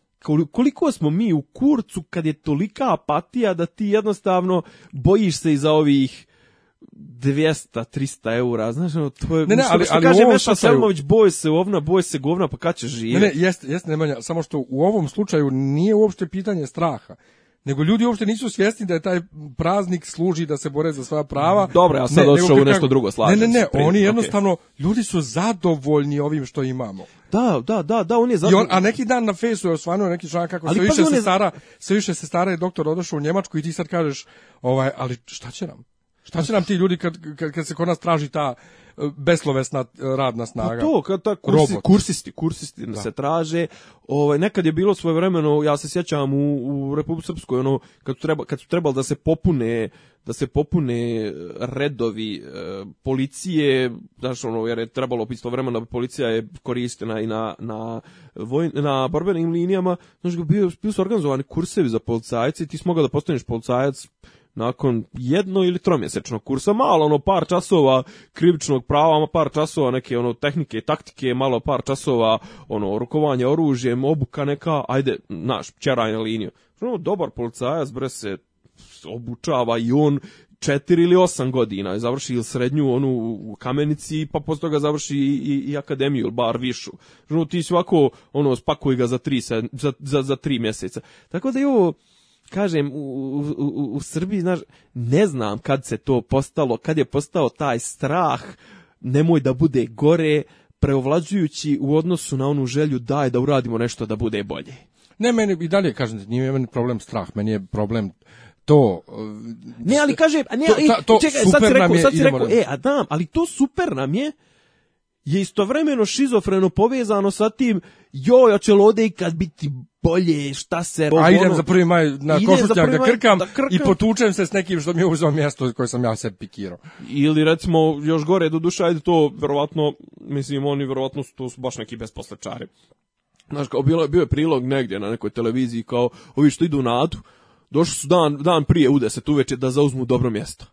koliko smo mi u kurcu kad je tolika apatija da ti jednostavno bojiš se iza ovih 200, 300 eura, znaš, to je, ne, ne, ali, što ali kaže Meša Selmović, boje se ovna, boje se govna, pa kad će živjeti? Ne, ne, jeste, jeste Nemanja, samo što u ovom slučaju nije uopšte pitanje straha, nego ljudi uopšte nisu svjesni da je taj praznik služi da se bore za svoja prava. Dobro, ja sam ne, otišao u nešto drugo, slažem Ne, ne, ne, oni jednostavno, okay. ljudi su zadovoljni ovim što imamo. Da, da, da, da, on je zadovoljni. On, a neki dan na fesu je osvanuo neki članak kako sve više, je... se stara, sve više se stara je doktor odošao u Njemačku i ti sad kažeš, ovaj, ali šta će nam? Šta će nam ti ljudi kad, kad, kad se kod nas traži ta beslovesna eh, radna pa snaga. to, kad ta kursi, kursisti, kursisti da. se traže. Ovaj nekad je bilo svoje vremeno, ja se sjećam u, u Republici Srpskoj, ono kad treba kad su trebalo da se popune da se popune eh, redovi e, policije, znači ono, jer je trebalo isto vremena, da policija je korištena i na, na, vojn, na borbenim linijama, znači bio, bio su organizovani kursevi za policajce ti smoga da postaneš policajac nakon jedno ili tromjesečnog kursa, malo ono par časova krivičnog prava, par časova neke ono tehnike i taktike, malo par časova ono rukovanja oružjem, obuka neka, ajde, naš, čeraj na liniju. No, dobar policajac, bre, se obučava i on četiri ili osam godina, završi ili srednju onu u kamenici, pa posle toga završi i, i, akademiju ili bar višu. Znači, ti svako, ono, spakuj ga za tri, za, za, za tri mjeseca. Tako da je ovo, kažem, u, u, u Srbiji, znaš, ne znam kad se to postalo, kad je postao taj strah, nemoj da bude gore, preovlađujući u odnosu na onu želju daj da uradimo nešto da bude bolje. Ne, meni i dalje, kažem, nije meni problem strah, meni je problem to ne ali kaže ne to, ta, to čekaj, sad si rekao, sad si rekao, e a dam ali to super nam je je istovremeno šizofreno povezano sa tim joj, hoće li ovde ikad biti bolje, šta se... A idem ono, za prvi maj na košutnjak da, krkam da krkam i potučem se s nekim što mi je uzeo mjesto koje sam ja se pikirao. Ili recimo, još gore, do duša, ajde to, verovatno, mislim, oni verovatno su, to su baš neki besposlečari. Znaš, kao bilo, bio je prilog negdje na nekoj televiziji, kao, ovi što idu na adu, došli su dan, dan prije u 10 uveče da zauzmu dobro mjesto.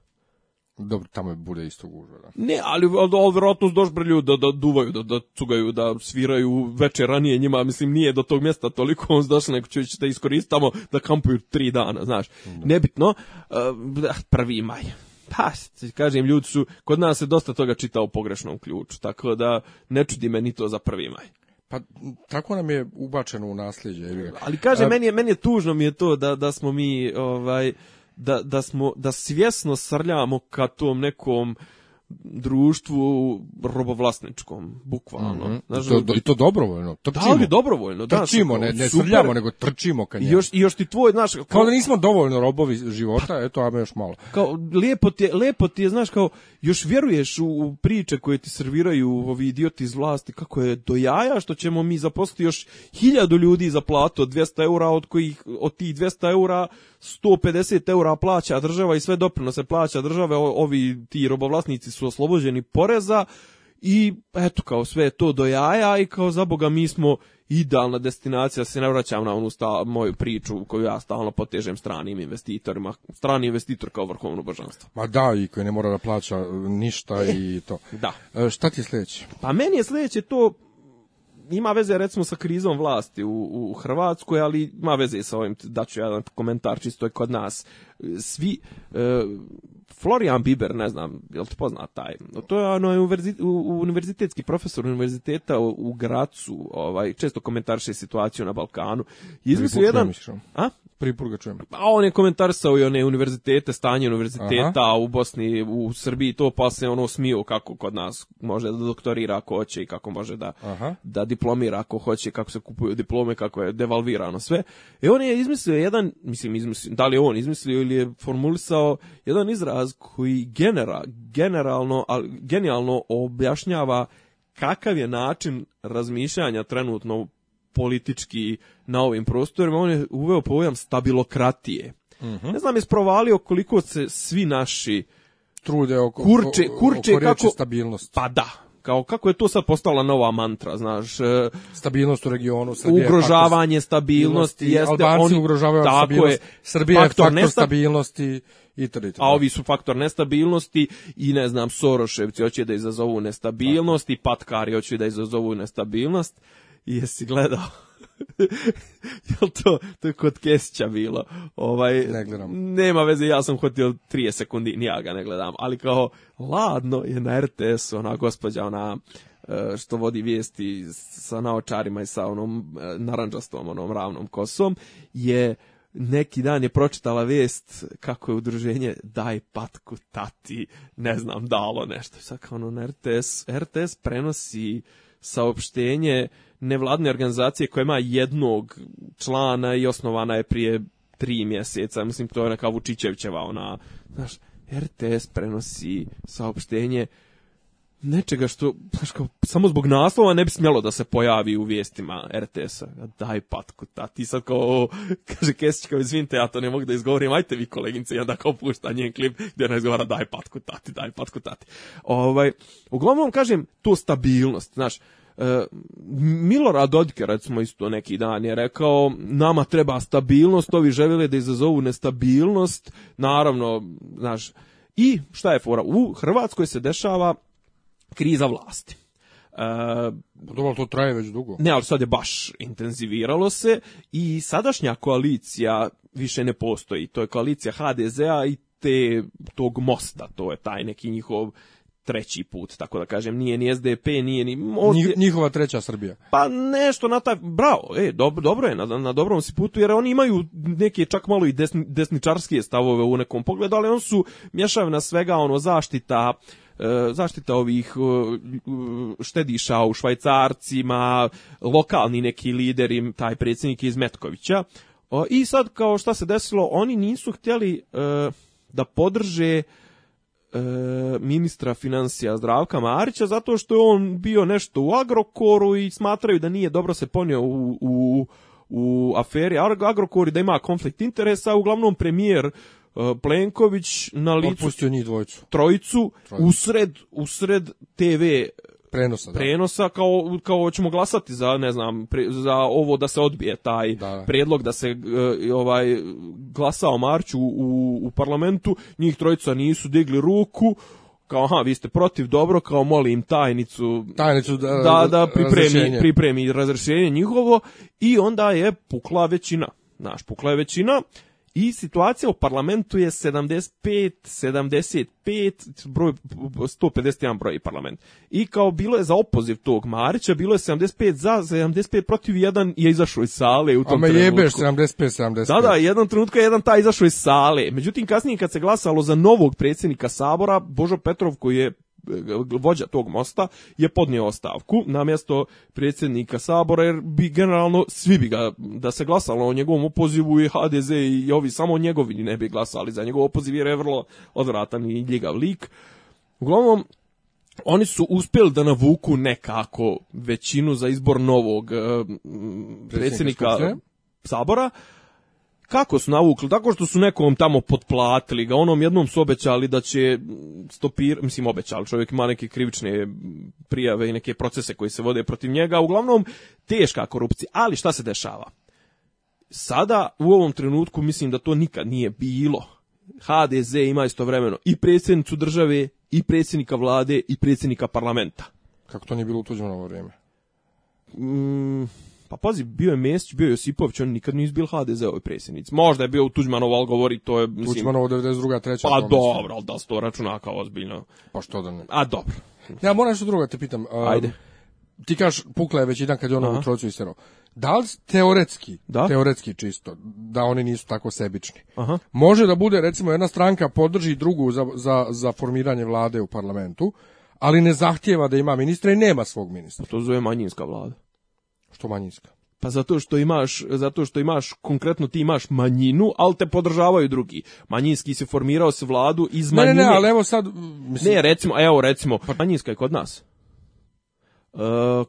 Dobro, tamo je bude isto gužva, da. Ne, ali al, vjerojatno doš da, da duvaju, da, da cugaju, da sviraju večer ranije njima, mislim nije do tog mjesta toliko, on znaš, neko će da iskoristamo da kampuju tri dana, znaš. Da. Nebitno, uh, prvi maj. Pa, kažem, ljudi su, kod nas se dosta toga čita u pogrešnom ključu, tako da ne čudi me ni to za prvi maj. Pa tako nam je ubačeno u nasljeđe. Ali kaže, A... meni, je, meni je tužno mi je to da, da smo mi ovaj da, da, smo, da svjesno srljamo ka tom nekom društvu robovlasničkom, bukvalno. Mm -hmm. Znaš, I, to, do, I to dobrovoljno, trčimo. Da, ali dobrovoljno. Da, trčimo, ne, ne super. srljamo, nego trčimo ka njemu. još, i još ti tvoj, znaš... Kao, kao da nismo dovoljno robovi života, eto, ama još malo. Kao, lijepo ti, je, lepo ti je, znaš, kao, još vjeruješ u, u, priče koje ti serviraju ovi idioti iz vlasti, kako je do jaja što ćemo mi zaposliti još hiljadu ljudi za platu od 200 eura, od kojih od tih 200 eura 150 eura plaća država i sve doprinose plaća države, ovi ti robovlasnici su oslobođeni poreza, i eto kao sve je to do jaja i kao za boga mi smo idealna destinacija, da se ne vraćam na onu sta, moju priču koju ja stalno potežem stranim investitorima, strani investitor kao vrhovno božanstvo. Ma da, i koji ne mora da plaća e, ništa eh, i to. da. E, šta ti je sledeće? Pa meni je sledeće to ima veze recimo sa krizom vlasti u, u Hrvatskoj, ali ima veze i sa ovim, daću jedan komentar čisto je kod nas svi e, Florian Biber, ne znam, jel te pozna taj? To je ono univerzitetski profesor univerziteta u Gracu, ovaj često komentariše situaciju na Balkanu. Izmislio jedan, a? Prvi čujem. A pa on je komentarisao i one univerzitete, stanje univerziteta Aha. u Bosni, u Srbiji, to pa se ono smio kako kod nas može da doktorira ako hoće i kako može da, Aha. da diplomira ako hoće, kako se kupuju diplome, kako je devalvirano sve. E on je izmislio jedan, mislim, izmislio, da li je on izmislio ili je formulisao jedan izraz koji genera, generalno, genijalno objašnjava kakav je način razmišljanja trenutno politički na ovim prostorima. On je uveo pojam stabilokratije. Mm -hmm. Ne znam, je sprovalio koliko se svi naši trude oko kurče, kurče oko kako stabilnost. Pa da, kao kako je to sad postala nova mantra, znaš, e, stabilnost u regionu, Srbije, ugrožavanje stabilnosti, jeste Albanci oni ugrožavaju tako stabilnost, je, Srbija je faktor, faktor stabilnosti i td. A ovi su faktor nestabilnosti i ne znam Soroševci hoće da izazovu nestabilnost i patkari hoće da izazovu nestabilnost. jesi gledao Jel to, to je kod Kesića bilo. Ovaj, ne gledam. Nema veze, ja sam hotio 30 sekundi, ni ga ne gledam. Ali kao, ladno je na RTS-u, ona gospođa, ona e, što vodi vijesti sa naočarima i sa onom e, naranđastom, onom ravnom kosom, je neki dan je pročitala vijest kako je udruženje Daj patku tati, ne znam, dalo nešto. Sad kao ono na RTS, RTS prenosi saopštenje nevladne organizacije koja ima jednog člana i osnovana je prije tri mjeseca, mislim to je neka Vučićevićeva ona, znaš, RTS prenosi saopštenje nečega što znaš, kao, samo zbog naslova ne bi smjelo da se pojavi u vijestima RTS-a. Daj patku, ta ti sad kao, kaže Kesić kao, izvinite, ja to ne mogu da izgovorim, ajte vi kolegince, ja da kao pušta njen klip gdje ona izgovara daj patku, tati, daj patku, tati. Ovaj, uglavnom, kažem, tu stabilnost, znaš, E, Milorad Dodike recimo isto neki dan je rekao nama treba stabilnost, ovi željeli da izazovu nestabilnost, naravno, znaš, i šta je fora? U Hrvatskoj se dešava kriza vlasti. Uh, Dobro, to traje već dugo. Ne, ali sad je baš intenziviralo se i sadašnja koalicija više ne postoji. To je koalicija HDZ-a i te, tog mosta, to je taj neki njihov treći put, tako da kažem, nije ni SDP, nije ni... Ovdje... Njihova treća Srbija. Pa nešto na taj... Bravo, e, dobro, dobro je, na, na dobrom si putu, jer oni imaju neke čak malo i desni, desničarske stavove u nekom pogledu, ali on su mješavna svega, ono, zaštita E, zaštita ovih e, štediša u Švajcarcima, lokalni neki lideri, taj predsjednik iz Metkovića. I sad kao šta se desilo, oni nisu htjeli e, da podrže ministra financija Zdravka Marića zato što je on bio nešto u Agrokoru i smatraju da nije dobro se ponio u, u, u aferi Agrokor da ima konflikt interesa, uglavnom premijer Eh, Plenković na licu otpustio njih dvojicu trojicu, trojicu. usred usred TV prenosa, da. prenosa kao kao hoćemo glasati za ne znam pre, za ovo da se odbije taj da. da. prijedlog da se uh, ovaj glasao o marču u, u parlamentu njih trojica nisu digli ruku kao aha vi ste protiv dobro kao molim tajnicu tajnicu da da, da, da pripremi razrešenje. pripremi razrešenje njihovo i onda je pukla većina naš pukla je većina I situacija u parlamentu je 75, 75, broj, 151 broj parlament. I kao bilo je za opoziv tog Marića, bilo je 75 za, 75 protiv, jedan je izašao iz sale u tom Ama trenutku. jebeš 75, 75. Da, da, jedan trenutka jedan taj izašao iz sale. Međutim, kasnije kad se glasalo za novog predsjednika Sabora, Božo Petrov koji je vođa tog mosta je podnio ostavku na mjesto predsjednika sabora jer bi generalno svi bi ga da se glasalo o njegovom opozivu i HDZ i ovi samo njegovi ne bi glasali za njegov opoziv jer je vrlo odvratan i ljigav lik. Uglavnom oni su uspjeli da navuku nekako većinu za izbor novog eh, predsjednika sabora. Kako su navukli? Tako što su nekom tamo potplatili ga, onom jednom su obećali da će stopir, mislim obećali, čovjek ima neke krivične prijave i neke procese koji se vode protiv njega, uglavnom teška korupcija. Ali šta se dešava? Sada u ovom trenutku mislim da to nikad nije bilo. HDZ ima istovremeno i predsjednicu države, i predsjednika vlade, i predsjednika parlamenta. Kako to nije bilo u tuđmanovo vrijeme? Mm, Pa pazi, bio je Mesić, bio je Josipović, on nikad nije izbil HDZ ovoj predsjednici. Možda je bio u Tuđmanovo, ali govori to je... Mislim, Tuđmanovo 92. 3. Pa dobro, ali da se to računa kao ozbiljno. Pa što da ne? A dobro. Ja moram nešto drugo da te pitam. Um, Ajde. Ti kažeš, pukla je već jedan kad je ono Aha. u trocu istero. Da li teoretski, da? teoretski čisto, da oni nisu tako sebični, Aha. može da bude recimo jedna stranka podrži drugu za, za, za formiranje vlade u parlamentu, ali ne zahtjeva da ima ministra i nema svog ministra. Pa to zove manjinska vlada. Što manjinska? Pa zato što imaš, zato što imaš, konkretno ti imaš manjinu, ali te podržavaju drugi. Manjinski se formirao s vladu iz ne, manjine. Ne, ne, ali evo sad... Mislim... Ne, recimo, evo recimo, manjinska je kod nas. Uh,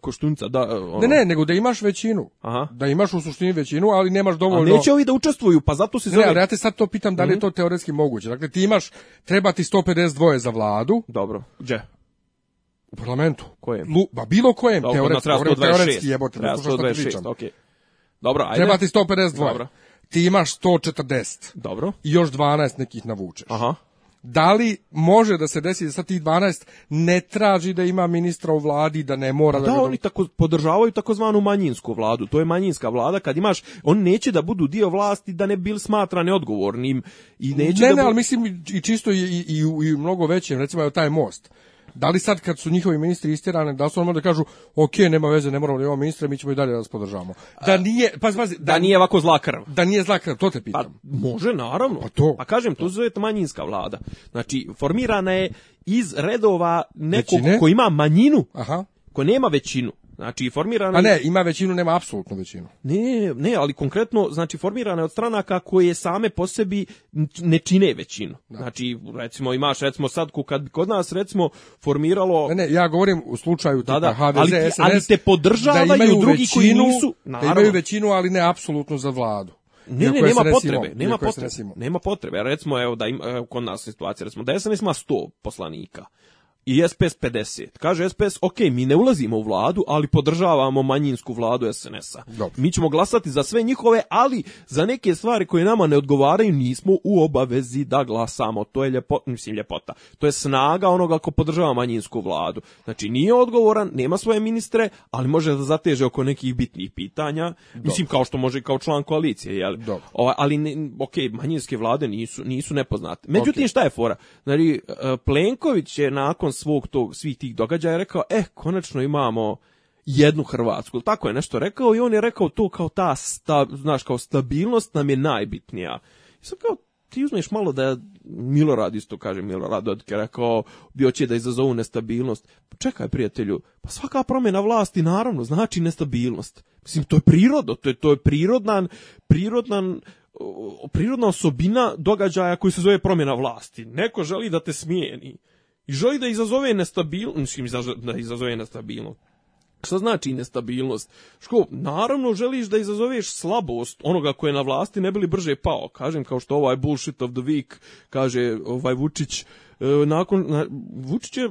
koštunica, da. Ono. Ne, ne, nego da imaš većinu. Aha. Da imaš u suštini većinu, ali nemaš dovoljno. A neće ovi da učestvuju, pa zato se zove... Ne, ali ja te sad to pitam da li je mhm. to teoretski moguće. Dakle, ti imaš, treba ti 152 za vladu. Dobro, gdje? U parlamentu. Kojem? Lu, ba, bilo kojem, Dobro, teoretski, no, govorim, teoretski jebote, ne slušam šta Okay. Dobro, ajde. Treba ti 152. Dobro. Ti imaš 140. Dobro. I još 12 nekih navučeš. Aha. Da li može da se desi da sad tih 12 ne traži da ima ministra u vladi, da ne mora da... Da, oni tako podržavaju takozvanu manjinsku vladu. To je manjinska vlada kad imaš, on neće da budu dio vlasti da ne bil smatra neodgovornim i neće ne, da... Ne, bu... ne, ali mislim i čisto i, i, i, i mnogo većem, recimo je taj most Da li sad kad su njihovi ministri isterane, da su ono da kažu, ok, nema veze, ne moramo da imamo ministra, mi ćemo i dalje da nas podržavamo. Da nije, pa pazi, da, da, nije ovako zlakarv. Da nije zlakarv, to te pa pitam. Pa može, naravno. Pa to. Pa kažem, to zove manjinska vlada. Znači, formirana je iz redova nekog znači, ko ima manjinu, Aha. ko nema većinu. Znači formirana Pa ne, ima većinu, nema apsolutnu većinu. Ne, ne, ali konkretno znači formirana je od stranaka koje same po sebi ne čine većinu. Da. Znači recimo imaš recimo sadku kad kod nas recimo formiralo Ne, ne, ja govorim u slučaju da, tipa da, HDZ, ali, SNS, ali te podržavaju da imaju drugi većinu, koji nisu, da naravno. Da imaju većinu, ali ne apsolutno za vladu. Ne, ne, nema potrebe, imao, nema potrebe, nema potrebe. Recimo, evo da im, evo, kod nas situacija, recimo da SNS ima 100 poslanika i SPS 50. Kaže SPS, ok, mi ne ulazimo u vladu, ali podržavamo manjinsku vladu SNS-a. Mi ćemo glasati za sve njihove, ali za neke stvari koje nama ne odgovaraju nismo u obavezi da glasamo. To je ljepo, mislim, ljepota. To je snaga onoga ko podržava manjinsku vladu. Znači, nije odgovoran, nema svoje ministre, ali može da zateže oko nekih bitnih pitanja. Dobre. Mislim, kao što može kao član koalicije, jel? O, ali, ne, ok, manjinske vlade nisu, nisu nepoznate. Međutim, okay. šta je fora? Znači, e, Plenković je nakon svog tog, svih tih događaja rekao, eh, konačno imamo jednu Hrvatsku. Tako je nešto rekao i on je rekao to kao ta, sta, znaš, kao stabilnost nam je najbitnija. I sam kao, ti uzmeš malo da Milorad isto kaže Milorad Dodike rekao bio će da izazovu nestabilnost. Čekaj prijatelju, pa svaka promjena vlasti naravno znači nestabilnost. Mislim to je prirodo, to je to je prirodnan prirodnan prirodna osobina događaja koji se zove promjena vlasti. Neko želi da te smijeni i želi da izazove nestabilnost, da izazove nestabilnost. Šta znači nestabilnost? Što, naravno želiš da izazoveš slabost onoga koje je na vlasti ne bili brže pao. Kažem kao što ovaj bullshit of the week, kaže ovaj Vučić, e, nakon na, Vučić je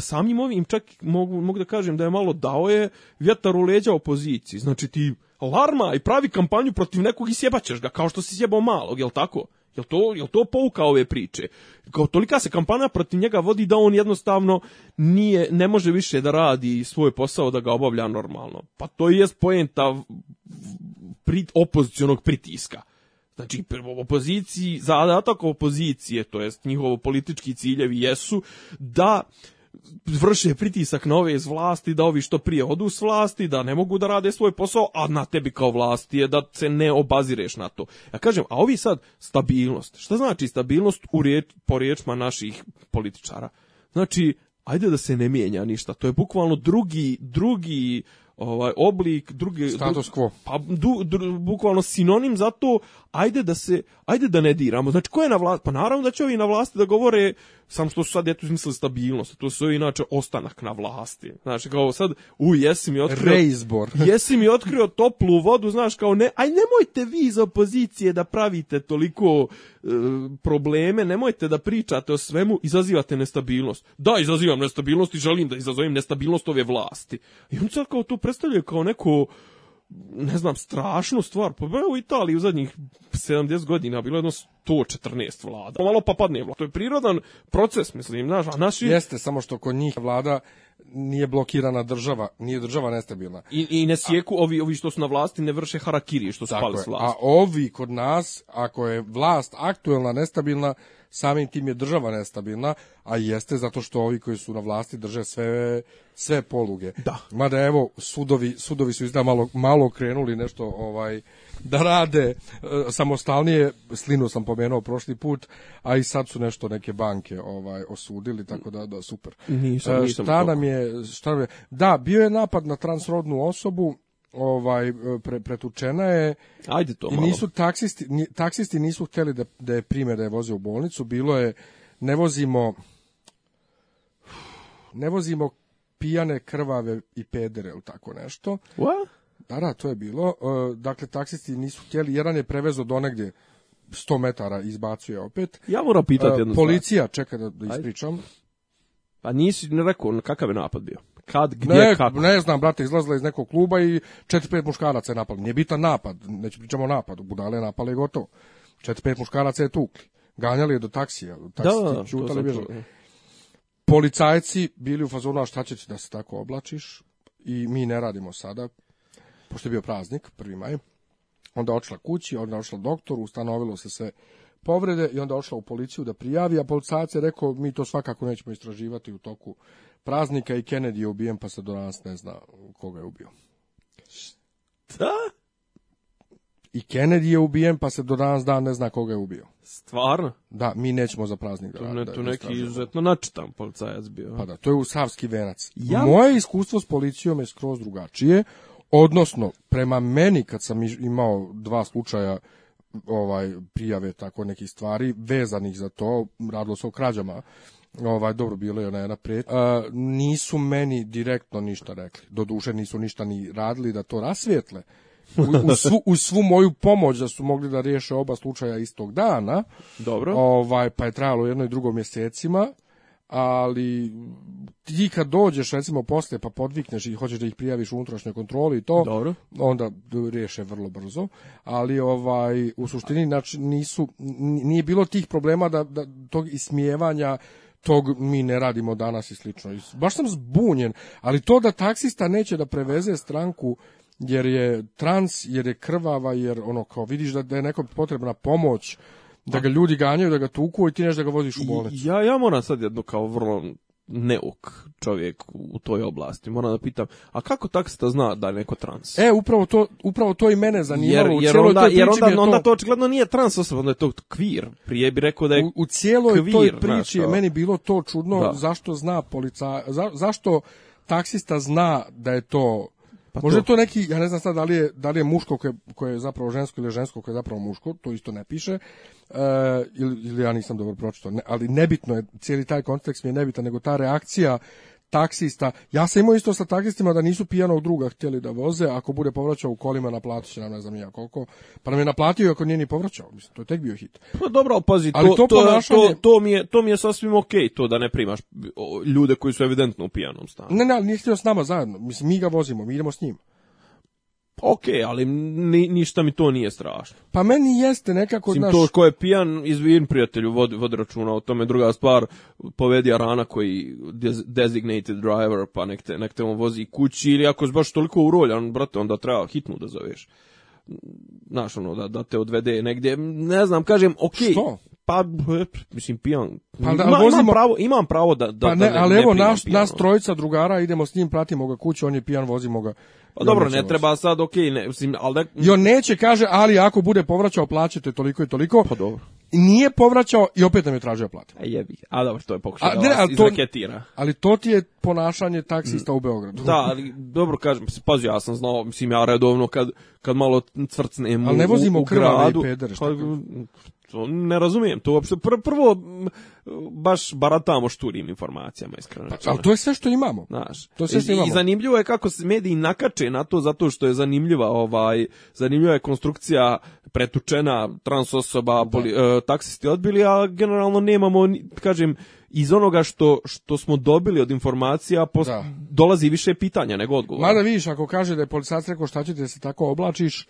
samim ovim čak mogu, mogu da kažem da je malo dao je vjetar u leđa opoziciji. Znači ti alarma i pravi kampanju protiv nekog i sjebaćeš ga kao što si sjebao malog, jel tako? Jel to, jel to pouka ove priče? Kao tolika se kampanja protiv njega vodi da on jednostavno nije, ne može više da radi svoj posao da ga obavlja normalno. Pa to je poenta prit, opozicionog pritiska. Znači, opoziciji, zadatak opozicije, to jest njihovo politički ciljevi jesu da vrše pritisak na ove iz vlasti da ovi što prije odu s vlasti, da ne mogu da rade svoj posao, a na tebi kao vlasti je da se ne obazireš na to. Ja kažem, a ovi sad stabilnost. Šta znači stabilnost u riječ, po riječima naših političara? Znači, ajde da se ne mijenja ništa. To je bukvalno drugi, drugi ovaj oblik drugi status quo pa du, du, bukvalno sinonim za to ajde da se, ajde da ne diramo. Znači, ko je na vlasti? Pa naravno da će ovi na vlasti da govore, sam što su sad, eto, izmislili stabilnost, to su inače ostanak na vlasti. Znači, kao sad, u, jesi mi otkrio... Reizbor. jesi mi otkrio toplu vodu, znaš, kao ne, aj nemojte vi iz opozicije da pravite toliko e, probleme, nemojte da pričate o svemu, izazivate nestabilnost. Da, izazivam nestabilnost i želim da izazovim nestabilnost ove vlasti. I on sad kao to predstavlja kao neko ne znam, strašnu stvar. Pa u Italiji u zadnjih 70 godina bilo jedno 114 vlada. Malo pa padne vlada. To je prirodan proces, mislim, znaš, a naši... Jeste, samo što kod njih vlada nije blokirana država, nije država nestabilna. I, i ne sjeku, a, ovi, ovi što su na vlasti ne vrše harakiri što su pali s vlasti. A ovi kod nas, ako je vlast aktuelna, nestabilna, samim tim je država nestabilna, a jeste zato što ovi koji su na vlasti drže sve sve poluge. Da. Mada evo sudovi sudovi su izda malo malo krenuli nešto ovaj da rade e, samostalnije, slinu sam pomenuo prošli put, a i sad su nešto neke banke ovaj osudili, tako da da super. Nisam, e, nisam e, šta, nam je, šta nam je, da, bio je napad na transrodnu osobu, ovaj e, pre, pretučena je. Ajde to I nisu malo. taksisti taksisti nisu hteli da da je prime da je voze u bolnicu, bilo je ne vozimo ne vozimo pijane, krvave i pedere ili tako nešto. What? Da, da, to je bilo. E, dakle, taksisti nisu htjeli, jedan je prevezao do negdje 100 metara izbacuje opet. Ja moram pitati e, jednu Policija, stvar. čeka da, da ispričam. Pa nisi ne rekao, kakav je napad bio? kad, gdje, ne, kako. Ne znam, brate, izlazila iz nekog kluba i četiri, pet muškaraca je napali. Nije bitan napad, neće pričamo o napadu, budale je napale i gotovo. Četiri, pet muškaraca je tukli. Ganjali je do taksija, taksi čutali da, bježali. Policajci bili u fazonu, a šta će da se tako oblačiš? I mi ne radimo sada, pošto je bio praznik, 1. maj. Onda otišla kući, onda otišla doktoru, ustanovilo se sve povrede i onda otišla u policiju da prijavi, a policajac je rekao mi to svakako nećemo istraživati u toku praznika i Kennedy je ubijen, pa se do danas ne zna koga je ubio. Šta? I Kennedy je ubijen, pa se do danas dan ne zna koga je ubio. Stvarno? Da, mi nećemo za praznik da ne, da, tu da neki izuzetno načitan policajac bio. Pa da, to je u Savski venac. Ja... Moje iskustvo s policijom je skroz drugačije, odnosno, prema meni, kad sam imao dva slučaja ovaj prijave tako nekih stvari vezanih za to, radilo se o krađama Ovaj, dobro, bilo je ona jedna pret. A, nisu meni direktno ništa rekli. Doduše nisu ništa ni radili da to rasvijetle. U, u, svu, u svu moju pomoć da su mogli da riješe oba slučaja istog dana. Dobro. Ovaj, pa je trajalo jedno i drugo mjesecima ali ti kad dođeš recimo posle pa podvikneš i hoćeš da ih prijaviš u unutrašnjoj kontroli i to Dobro. onda riješe vrlo brzo ali ovaj u suštini znači nisu nije bilo tih problema da, da tog ismijevanja tog mi ne radimo danas i slično. Baš sam zbunjen, ali to da taksista neće da preveze stranku jer je trans, jer je krvava, jer ono kao vidiš da, da je nekom potrebna pomoć, da ga ljudi ganjaju, da ga tuku i ti neš da ga voziš u bolnicu. Ja, ja moram sad jedno kao vrlo neuk čovjek u toj oblasti. Moram da pitam, a kako taksta zna da je neko trans? E, upravo to, upravo to i mene zanimalo. Jer, jer, onda, jer onda, to... onda to očigledno nije trans osoba, onda je to kvir. Prije bi rekao da je U, u cijeloj kvir, toj priči je meni bilo to čudno da. zašto zna polica, za, zašto taksista zna da je to pa Možda to. to neki, ja ne znam sad da li je, da li je muško koje, koje je zapravo žensko ili žensko koje je zapravo muško, to isto ne piše, Uh, ili, ili ja nisam dobro pročitao, ne, ali nebitno je, cijeli taj kontekst mi je nebitan, nego ta reakcija taksista. Ja sam imao isto sa taksistima da nisu pijanog druga htjeli da voze, ako bude povraćao u kolima naplatit će nam ne znam ja koliko. Pa nam je naplatio ako nije ni povraćao, mislim, to je tek bio hit. Pa dobro, pazi, ali to, to, to, ponašanje... to, mi je, to mi je sasvim okej okay, to da ne primaš ljude koji su evidentno u pijanom stanju. Ne, ne, ali nije htio s nama zajedno, mislim, mi ga vozimo, mi idemo s njim. Ok, ali ni, ništa mi to nije strašno. Pa meni jeste nekako... Sim, naš... to ko je pijan, izvin prijatelju, vodi, vodi računa o tome. Druga stvar, povedi Arana koji designated driver, pa nek te, nek te on vozi kući. Ili ako si baš toliko uroljan, brate, onda treba hitnu da zoveš znaš ono, da, da te odvede negdje, ne znam, kažem, ok. Što? Pa, mislim, pijan. Pa, da, Ima, vozimo... imam, pravo, imam pravo da, da, pa ne, da ne, ali evo, nas, pijano. nas trojica drugara, idemo s njim, pratimo ga kući on je pijan, vozimo ga. Pa dobro, ne treba sad, okej, okay, ne, mislim, ali da... Jo, neće, kaže, ali ako bude povraćao, plaćate toliko i toliko. Pa dobro. Nije povraćao i opet nam je tražio platu. A jebi, a dobro, to je pokušao. a, da ne, ali, to, ali to ti je ponašanje taksista mm. u Beogradu. Da, ali dobro kažem, pazi, ja sam znao, mislim, ja redovno kad, kad malo cvrcnem ali ne vozimo u, Krvave i pedere, šta pa, ne razumijem to uopšte. Pr prvo, baš baratamo šturim informacijama, iskreno. Pa, ali to je sve što imamo. Znaš, to sve što imamo. I zanimljivo je kako se mediji nakače na to zato što je zanimljiva ovaj zanimljiva je konstrukcija pretučena trans osoba, da. poli, e, taksisti odbili, a generalno nemamo, kažem, iz onoga što što smo dobili od informacija post, da. dolazi više pitanja nego odgovora. Mada vidiš, ako kaže da je policajac rekao šta ćete da se tako oblačiš,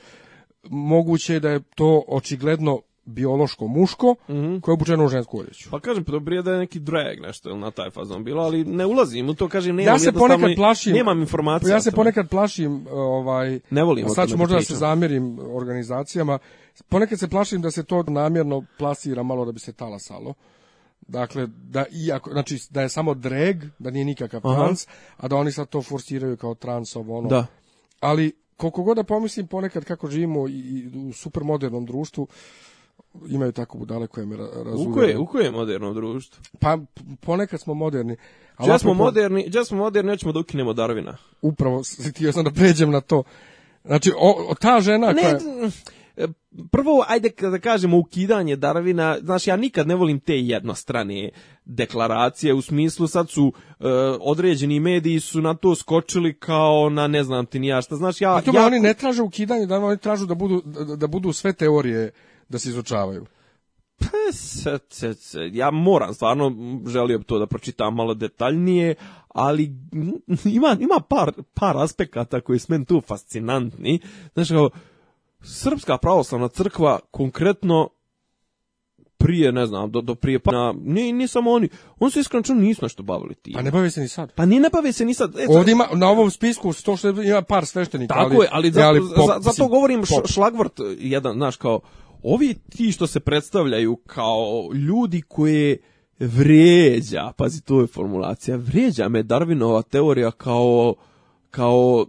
moguće je da je to očigledno biološko muško mm -hmm. koje je obučeno u žensku odjeću. Pa kažem, prije da je neki drag nešto ili na taj fazon bilo, ali ne ulazim u to, kažem, nemam ja se ponekad plašim, nemam informacija. Ja se ponekad plašim, ovaj, ne volim sad ću da možda da se zamjerim organizacijama, ponekad se plašim da se to namjerno plasira malo da bi se talasalo. Dakle, da, iako, znači, da je samo drag, da nije nikakav Aha. trans, a da oni sad to forsiraju kao trans, ono. Da. Ali, koliko god da pomislim ponekad kako živimo i, i u supermodernom društvu, imaju tako budale koje me razumiju. U koje, u koje je moderno društvo? Pa ponekad smo moderni. Ali ja smo moderni, ja smo moderni, nećemo da ukinemo Darvina. Upravo, htio sam da pređem na to. Znači, o, o ta žena ne, koja... Prvo, ajde da kažemo ukidanje Darvina, znaš, ja nikad ne volim te jednostrane deklaracije, u smislu sad su e, određeni mediji su na to skočili kao na ne znam ti ni ja šta, znaš, ja... Pa to ja... oni ne traže ukidanje Darvina, oni tražu da budu, da, da budu sve teorije da se izučavaju? Pa, ja moram, stvarno želio bi to da pročitam malo detaljnije, ali ima, ima par, par aspekata koji su meni tu fascinantni. Znaš, kao, Srpska pravoslavna crkva konkretno prije, ne znam, do, do prije pa, ne, ne samo oni, on se iskreno nisu nešto bavili ti. Pa ne bave se ni sad. Pa ni ne bave se ni sad. E, Ovdje ima, na ovom spisku sto što ima par sveštenika. Tako ali, je, ali, zato, ali pop, zato govorim pop. šlagvrt jedan, znaš, kao, ovi ti što se predstavljaju kao ljudi koje vređa, pazi to je formulacija, vređa me Darwinova teorija kao, kao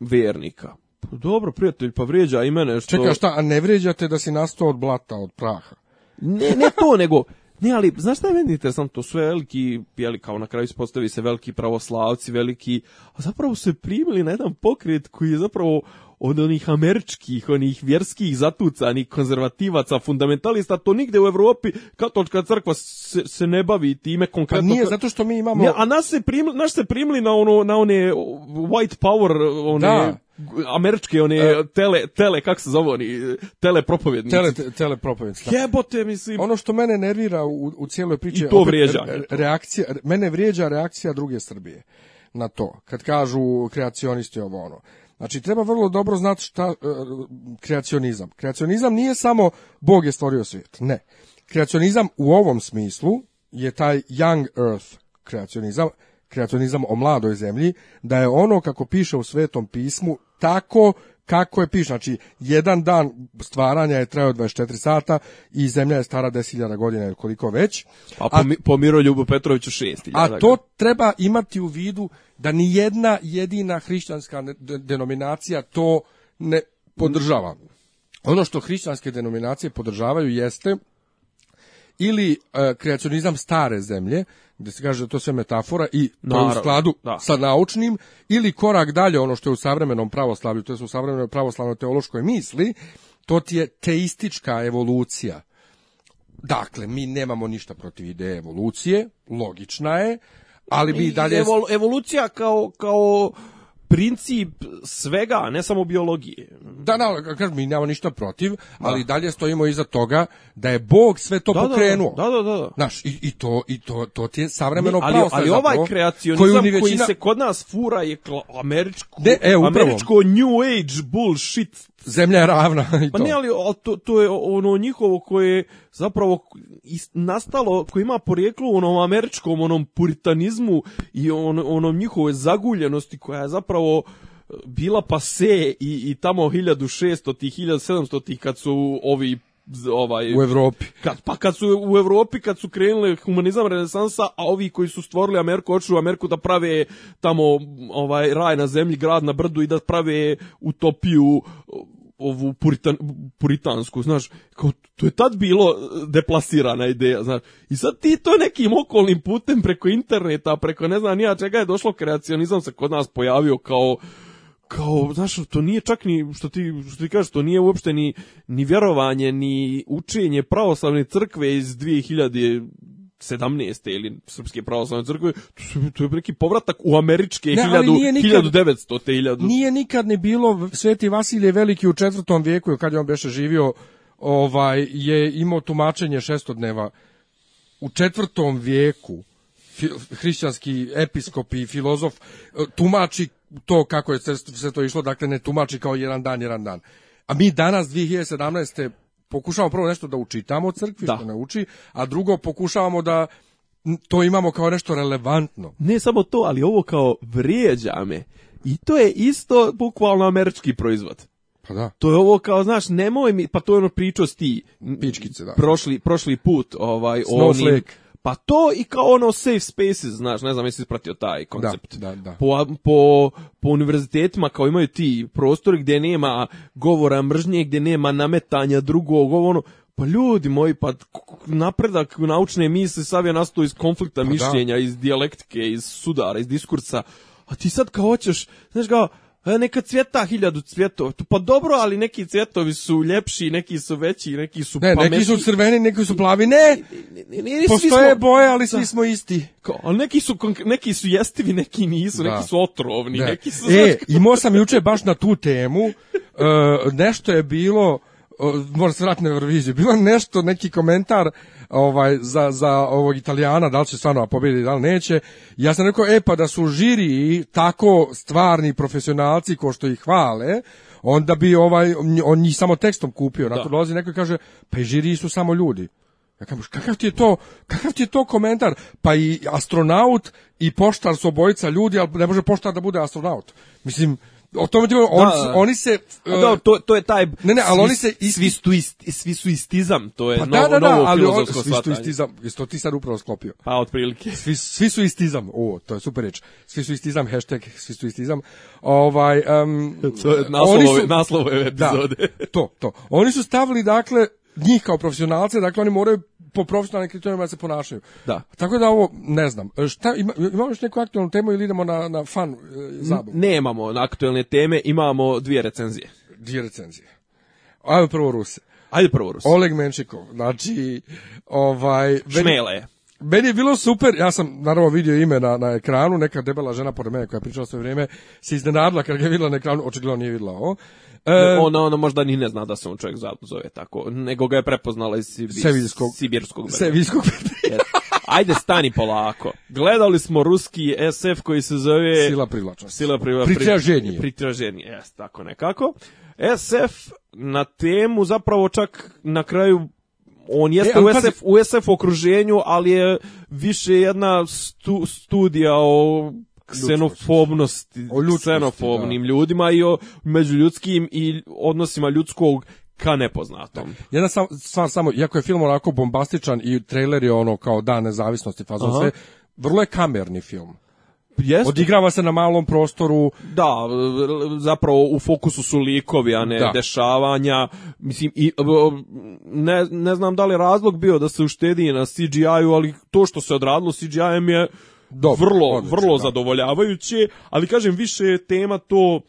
vernika. Pa dobro, prijatelj, pa vređa i mene što... Čekaj, šta, a ne vređate da si nastao od blata, od praha? Ne, ne to, nego... Ne, ali, znaš šta je meni interesantno? To su veliki, jeli, kao na kraju ispostavi se veliki pravoslavci, veliki... A zapravo su primili na jedan pokret koji je zapravo od onih američkih, onih vjerskih zatucanih konzervativaca, fundamentalista, to nigde u Evropi katolička crkva se, se ne bavi time pa konkretno. Pa nije, zato što mi imamo... a nas se, primli, naš se primli na, ono, na one uh, white power, uh, one da američke one e, tele tele kako se zove oni tele propovednici tele te, tele propovednici da. jebote mislim ono što mene nervira u, u cijeloj priči I to vrijeđa reakcija mene vrijeđa reakcija druge Srbije na to kad kažu kreacionisti ovo ono Znači, treba vrlo dobro znati šta e, kreacionizam. Kreacionizam nije samo Bog je stvorio svijet, ne. Kreacionizam u ovom smislu je taj young earth kreacionizam, kreacionizam o mladoj zemlji, da je ono kako piše u Svetom pismu tako kako je piše, znači jedan dan stvaranja je trajao 24 sata i zemlja je stara 10.000 godina ili koliko već. A po, a, po Miro Ljubo Petroviću 6.000. A to treba imati u vidu da ni jedna jedina hrišćanska denominacija to ne podržava. Ono što hrišćanske denominacije podržavaju jeste ili e, kreacionizam stare zemlje, gde da se kaže da to sve metafora i to pa je u skladu da. sa naučnim ili korak dalje ono što je u savremenom pravoslavlju, to je u savremenoj pravoslavnoj teološkoj misli, to ti je teistička evolucija. Dakle, mi nemamo ništa protiv ideje evolucije, logična je, ali mi i dalje... Evol, evolucija kao, kao princip svega, a ne samo biologije. Da, da, kažem, mi nemamo ništa protiv, da. ali da. dalje stojimo iza toga da je Bog sve to da, da, da, pokrenuo. Da, da, da. da. Znaš, i, i, to, i to, to ti je savremeno pravo. Ali, ali ovaj kreacionizam većina... koji se kod nas fura je američko, ne, e, američko New Age bullshit zemlja je ravna i to. Pa ne, ali, ali to, to, je ono njihovo koje je zapravo nastalo, koje ima porijeklo u onom američkom onom puritanizmu i on, onom njihovoj zaguljenosti koja je zapravo e, bila pa se i, i tamo 1600-ih, 1700 kad su ovi ovaj u Evropi. Kad, pa kad su u Evropi kad su krenuli humanizam renesansa, a ovi koji su stvorili Ameriku hoću Ameriku da prave tamo ovaj raj na zemlji, grad na brdu i da prave utopiju ovu puritan, puritansku, znaš, kao to je tad bilo e, deplasirana ideja, znaš. I sad ti to nekim okolnim putem preko interneta, preko ne znam nija čega je došlo kreacionizam se kod nas pojavio kao kao, znaš, to nije čak ni, što ti, što ti kažeš, to nije uopšte ni, ni vjerovanje, ni učenje pravoslavne crkve iz 2000, 17. ili Srpske pravoslavne crkve, to je neki povratak u američke ne, 1000, nije nikad, 1900. Te 1000. Nije nikad ne bilo, Sveti Vasilije Veliki u četvrtom vijeku, kad je on beše živio, ovaj, je imao tumačenje šestodneva. U četvrtom vijeku hrišćanski episkop i filozof e, tumači to kako je sve to išlo, dakle ne tumači kao jedan dan, jedan dan. A mi danas 2017 pokušavamo prvo nešto da učitamo od crkvi, da. što nauči, a drugo pokušavamo da to imamo kao nešto relevantno. Ne samo to, ali ovo kao vrijeđa me. I to je isto bukvalno američki proizvod. Pa da. To je ovo kao, znaš, nemoj mi, pa to je ono pričao ti. Pičkice, da. Prošli, prošli put, ovaj, Snowflake. Onim, Pa to i kao ono safe spaces, znaš, ne znam jesi ispratio taj da, koncept. Da, da, da. Po, po, po univerzitetima kao imaju ti prostori gdje nema govora mržnje, gdje nema nametanja drugog, ono, pa ljudi moji, pa napredak naučne misli sav je nastao iz konflikta pa da. mišljenja, da. iz dijalektike, iz sudara, iz diskursa. A ti sad kao hoćeš, znaš kao, E, neka cvjeta hiljadu cvjetova. Pa dobro, ali neki cvjetovi su ljepši, neki su veći, neki su ne, Neki su crveni, neki su plavi. Ne, ne, ne postoje smo... boje, ali svi da. smo isti. Kao, neki su, neki su jestivi, neki nisu, da. neki su otrovni. Da. Neki su, e, imao sam juče baš na tu temu, e, nešto je bilo moram se vratiti na Euroviziju, bila nešto, neki komentar ovaj, za, za ovog Italijana, da li će stvarno da pobediti, da li neće. Ja sam rekao, e pa da su žiri tako stvarni profesionalci ko što ih hvale, onda bi ovaj, on njih samo tekstom kupio. Da. Nakon dolazi neko i kaže, pa i žiri su samo ljudi. Ja kažem, kakav ti je to, kakav ti je to komentar? Pa i astronaut i poštar su obojica ljudi, ali ne može poštar da bude astronaut. Mislim, o tome da, on, da. oni se uh, da, e, to, to je taj ne ne ali svi, oni se isti... svi su isti, svi su istizam to je pa, novo da, da, da novo ali on, svi su istizam isto ti sad upravo sklopio pa otprilike svi, svi su istizam o to je super reč svi su istizam hashtag svi su istizam ovaj um, to je naslov, su, naslov da, epizode da, to to oni su stavili dakle njih kao profesionalce, dakle oni moraju po profesionalnim kriterijima da se ponašaju. Da. Tako da ovo, ne znam, šta, ima, imamo još neku aktualnu temu ili idemo na, na fan e, zabavu? Nemamo na aktualne teme, imamo dvije recenzije. Dvije recenzije. Ajmo prvo Ruse. Ajde prvo Ruse. Oleg Menšikov, znači, ovaj... Šmela je. Meni je bilo super, ja sam naravno vidio ime na, na ekranu, neka debela žena pored mene koja je pričala sve vrijeme se iznenadila kad ga je vidjela na ekranu, očigledno nije vidjela ovo. E, ona, ona možda ni ne zna da se on čovjek zove tako, nego ga je prepoznala iz sibirskog, Sibirskog brega. Sevilskog yes. Ajde, stani polako. Gledali smo ruski SF koji se zove... Sila privlačnosti. Sila privlačnosti. Pritraženje. Pritraženje, jes, tako nekako. SF na temu zapravo čak na kraju on jeste e, u, SF, u SF okruženju, ali je više jedna stu, studija o Da. ksenofobnost, ksenofobnim da. ljudima i o međuljudskim i odnosima ljudskog ka nepoznatom. Da. Jedna sam, stvar samo, iako je film onako bombastičan i trailer je ono kao dan nezavisnosti, fazon sve, vrlo je kamerni film. Jest. Odigrava se na malom prostoru. Da, zapravo u fokusu su likovi, a ne da. dešavanja. Mislim, i, ne, ne znam da li razlog bio da se uštedi na CGI-u, ali to što se odradilo CGI-em je Dobar, vrlo, odlično, vrlo da. zadovoljavajuće, ali kažem, više tema to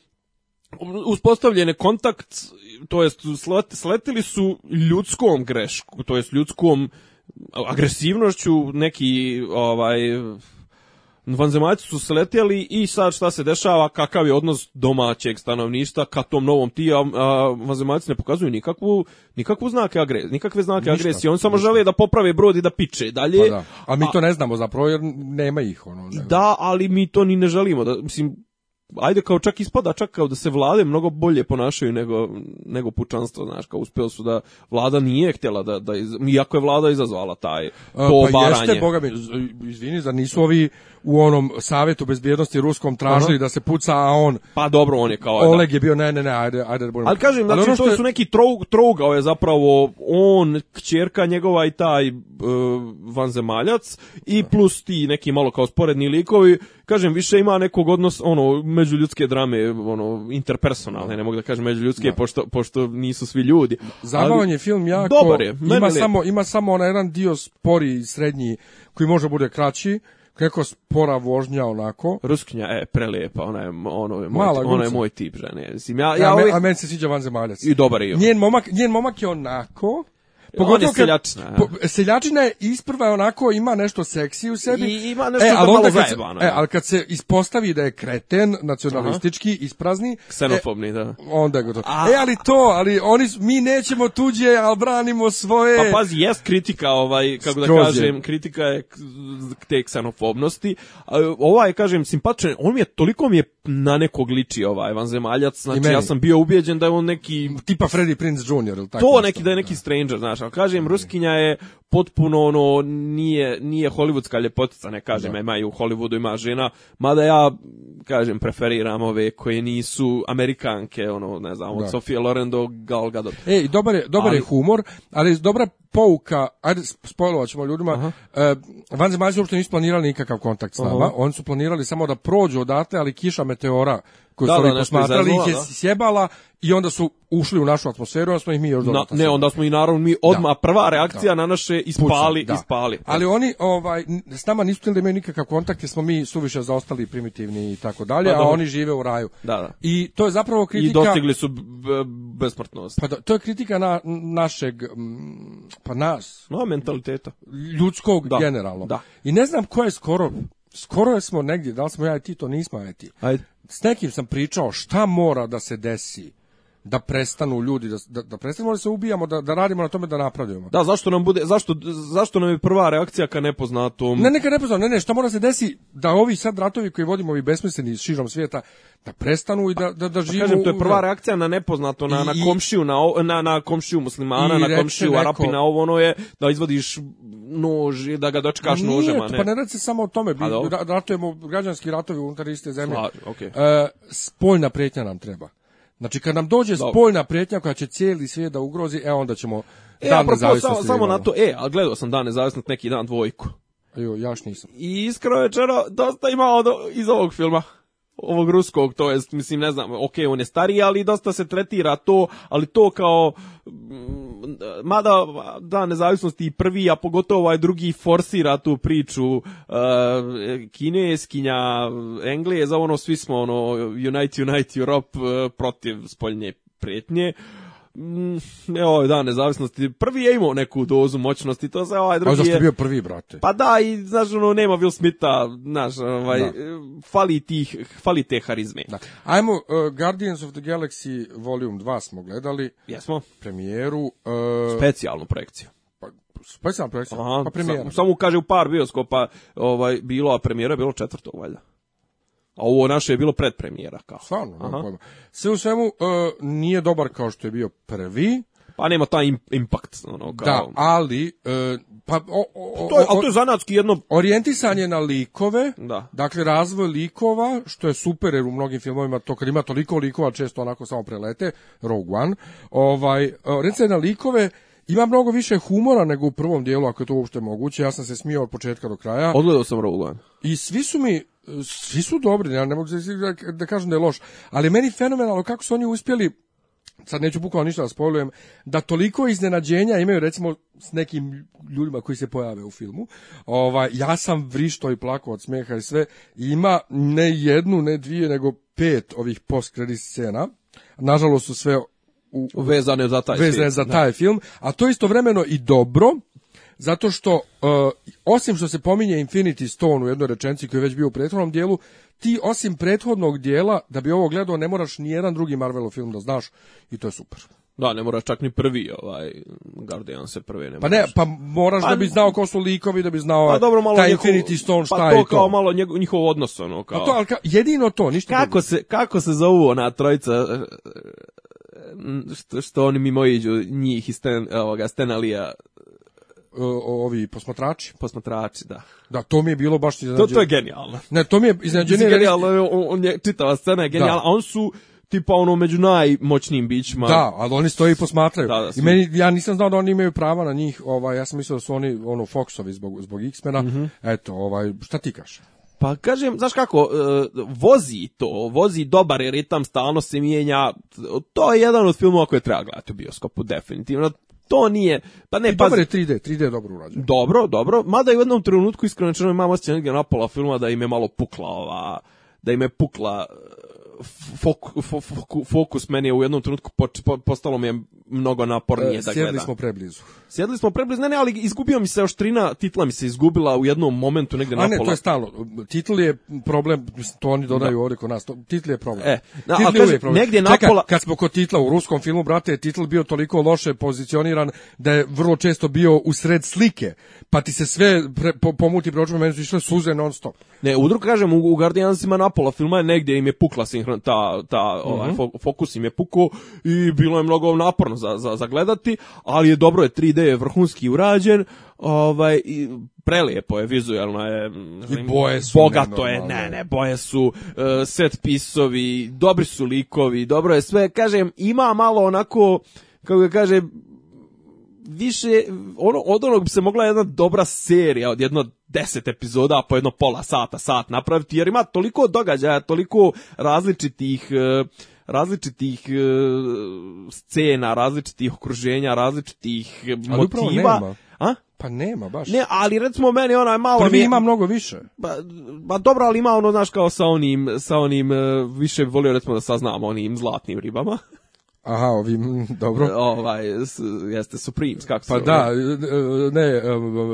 uspostavljene kontakt, to jest sletili su ljudskom grešku, to jest ljudskom agresivnošću neki ovaj vanzemaljci su sletjeli i sad šta se dešava, kakav je odnos domaćeg stanovništva ka tom novom ti, a, a vanzemaljci ne pokazuju nikakvu, nikakvu znake agresije, nikakve znake ništa, agresije, on samo ništa. žele da poprave brod i da piče dalje. Pa da. A mi to a, ne znamo zapravo jer nema ih. Ono, ne da, ali mi to ni ne želimo, da, mislim, ajde kao čak ispada čak kao da se vlade mnogo bolje ponašaju nego, nego pučanstvo, znaš, kao uspeo su da vlada nije htjela da, da iz, iako je vlada izazvala taj to e, pa jeste, boga mi, izvini, zar nisu ovi u onom savjetu bezbjednosti ruskom tražili Aha. da se puca, a on... Pa dobro, on je kao... Da. Oleg je bio, ne, ne, ne, ajde, ajde da budemo... Ali kažem, znači, ono to su neki troug, trougao je zapravo on, kćerka njegova i taj uh, vanzemaljac i plus ti neki malo kao sporedni likovi kažem, više ima nekog odnos, ono, među ljudske drame, ono, interpersonalne, ne mogu da kažem međuljudske, da. Pošto, pošto nisu svi ljudi. Zabavan je film jako, dobar je, ima, li... samo, ima samo onaj jedan dio spori, srednji, koji možda bude kraći, kako spora vožnja onako. Ruskinja, e, prelepa, ona je, ono je moj, ona je moj tip žene. Mislim, ja, ja, ja, uvijek... A meni se sviđa vanzemaljac. I dobar je. Njen momak, njen momak je onako, Pogotovo on je seljačina. Po, seljačina je isprva onako ima nešto seksi u sebi. I ima nešto e, ali malo zajebano. E, da. ali kad se ispostavi da je kreten, nacionalistički, Aha. isprazni. E, Ksenofobni, e, da. Onda je gotovo. A, e, ali to, ali oni, mi nećemo tuđe, ali branimo svoje. Pa pazi, jest kritika, ovaj, kako da Skroz da kažem, je. kritika je te ksenofobnosti. Ovaj, kažem, simpatičan, on mi je, toliko mi je na nekog liči ovaj vanzemaljac, znači ja sam bio ubijeđen da je on neki... Tipa Freddy Prince Jr. Ili tako to nešto, neki, da je neki da. stranger, znaš, Kažem, mhm. Ruskinja je potpuno ono nije nije holivudska ljepotica, da ne kažem, da. ima u Hollywoodu ima žena, mada ja kažem preferiram ove koje nisu Amerikanke, ono ne znam, od da. Sofije Loren do Gal Gadot. Ej, dobar je, dobar ali, je humor, ali dobra pouka, ajde spojlovat ćemo ljudima, uh, eh, vanzemaljci uopšte nisu planirali nikakav kontakt s nama, oni su planirali samo da prođu odatle, ali kiša meteora koju da, su oni da, posmatrali ih je da. sjebala i onda su ušli u našu atmosferu, onda smo ih mi još dodatno. Ne, onda smo i naravno mi da. odmah, prva reakcija da. na naše puše, ispali, Puca, da. ispali. Ali oni ovaj s nama nisu da imaju nikakav kontakt jer smo mi suviše zaostali, primitivni i tako dalje, pa, a oni žive u raju. Da, da. I to je zapravo kritika I dostigli su besmrtnost. Pa da, to je kritika na našeg pa nas, no mentaliteta ljudskog da. generalno. Da. I ne znam ko je skoro skoro smo negdje, da li smo ja i ti, to nismo ja i ti. Ajde. S nekim sam pričao šta mora da se desi da prestanu ljudi da da, da prestanemo da se ubijamo da da radimo na tome da napravimo. Da, zašto nam bude zašto zašto nam je prva reakcija ka nepoznatom? Ne, neka nepoznato, ne, ne, šta mora se desi da ovi sad ratovi koji vodimo ovi besmisleni širom svijeta da prestanu i da da da pa živu. Pa kažem to je prva reakcija na nepoznato, na I, na komšiju, na na na komšiju muslimana, na komšiju neko, Arapina, ovo ono je da izvadiš nož i da ga dočekaš pa nožem, a ne. Pa ne radi se samo o tome, bi, ratujemo građanski ratovi unutar iste zemlje. okay. e, spoljna pretnja nam treba. Znači kad nam dođe spoljna prijetnja koja će cijeli svijet da ugrozi, e onda ćemo e, dan nezavisnosti. Samo, samo na to, e, a gledao sam dan nezavisnost neki dan dvojku. Jo, jaš nisam. I iskreno večero, dosta ima od, iz ovog filma ovog ruskog, to jest, mislim, ne znam, ok, on je stariji, ali dosta se tretira to, ali to kao, mm, mada da nezavisnosti i prvi, a pogotovo ovaj drugi forsira tu priču uh, kineskinja, Englije, za ono, svi smo, ono, Unite, Unite Europe e, protiv spoljnje prijetnje, Mm, evo, dan nezavisnosti, prvi je imao neku dozu moćnosti, to se ovaj drugi je... Zašto bio prvi, brate? Pa da, i znaš, ono, nema Will Smitha, znaš, ovaj, da. fali, tih, fali te harizme. Da. Ajmo, uh, Guardians of the Galaxy Volume 2 smo gledali. Jesmo. Premijeru. Uh, Specijalnu projekciju. Pa, specijalnu projekciju? Aha, pa premijeru. Samo sam kaže u par bioskopa ovaj, bilo, a premijera je bilo četvrtog, valjda ovo naše je bilo predpremijera kao. Stvarno, Sve u svemu uh, nije dobar kao što je bio prvi. Pa nema taj impact ono kao. Da, ali uh, pa o, o, to je, ali to je zanatski jedno orijentisanje na likove. Da. Dakle razvoj likova što je super jer u mnogim filmovima to kad ima toliko likova često onako samo prelete Rogue One. Ovaj e, orijentisanje na likove ima mnogo više humora nego u prvom dijelu, ako je to uopšte moguće. Ja sam se smio od početka do kraja. Odgledao sam Rogue One. I svi su mi svi su dobri, ja ne mogu da, da kažem da je loš, ali meni fenomenalno kako su oni uspjeli sad neću bukvalno ništa da spojlujem, da toliko iznenađenja imaju recimo s nekim ljudima koji se pojave u filmu. Ova, ja sam vrišto i plako od smeha i sve. Ima ne jednu, ne dvije, nego pet ovih post-kredit scena. Nažalost su sve u, vezane za taj, vezane film. Za da. taj film. A to istovremeno i dobro, zato što uh, osim što se pominje Infinity Stone u jednoj rečenci koji je već bio u prethodnom dijelu, ti osim prethodnog dijela, da bi ovo gledao, ne moraš ni jedan drugi Marvelov film da znaš i to je super. Da, ne moraš čak ni prvi, ovaj, Guardian se prvi ne Pa ne, pa moraš da pa, da bi znao ko su likovi, da bi znao pa, dobro, malo taj njihov, Infinity Stone, pa šta je to Pa to. kao malo njegov, njihov odnos, ono, pa kao. Pa to, ali ka, jedino to, ništa kako se, kako se zovu ona trojica, e, e, e, što, što oni mimo iđu, njih i Stan, ovoga, Stenalija, ovi posmatrači. Posmatrači, da. Da, to mi je bilo baš iznenađenje. To, to je genijalno. Ne, to mi je iznenađenje. Genijalno, on, on je, čitava scena je genijalna, da. a on su tipa ono među najmoćnijim bićima. Da, ali oni stoje i posmatraju. Da, da, I meni, ja nisam znao da oni imaju prava na njih, ovaj, ja sam mislio da su oni ono Foxovi zbog, zbog X-mena. Mm -hmm. Eto, ovaj, šta ti kažeš Pa kažem, znaš kako, e, vozi to, vozi dobar ritam, stalno se mijenja, to je jedan od filmova koje treba gledati u bioskopu, definitivno to nije. Pa ne, pa je 3D, 3D je dobro urađeno. Dobro, dobro. Mada i u jednom trenutku iskreno rečeno imam osjećaj na pola filma da im je malo pukla ova da im je pukla eh, fokus, fokus, fokus meni je u jednom trenutku postalo mi je mnogo napornije e, da gleda. Sjedli smo preblizu. Sjedli smo preblizu, ne, ne, ali izgubio mi se oštrina, titla mi se izgubila u jednom momentu negde napola. A ne, to je stalo. Titl je problem, to oni dodaju da. ovdje kod nas, to, titl je problem. E, na, da, titl a, kaže, je problem. negdje napola... Čeka, kad smo kod titla u ruskom filmu, brate, je titl bio toliko loše pozicioniran da je vrlo često bio u sred slike, pa ti se sve pre, po, pomuti preočima, meni su išle suze non stop. Ne, u drugo kažem, u, u Guardiansima napola filma je negdje im je pukla sinhron, ta, ta, mm -hmm. ovaj, mhm. fokus im je puko i bilo je mnogo naporno ono za, za, za gledati, ali je dobro je 3D je vrhunski urađen, ovaj i prelijepo je vizuelno je I boje su bogato je ne ne boje su uh, set pisovi dobri su likovi dobro je sve kažem ima malo onako kako ga da kaže više ono od onog bi se mogla jedna dobra serija od jedno 10 epizoda po jedno pola sata sat napraviti jer ima toliko događaja toliko različitih uh, različitih uh, scena, različitih okruženja, različitih e, motiva. A? Pa nema baš. Ne, ali recimo meni ona je malo Prvi ima mnogo više. Pa, pa dobro, ali ima ono znaš kao sa onim sa onim e, više volio recimo da saznam onim zlatnim ribama. Aha, ovim, dobro. Ovaj, jeste Supremes, kako se Pa da, ne,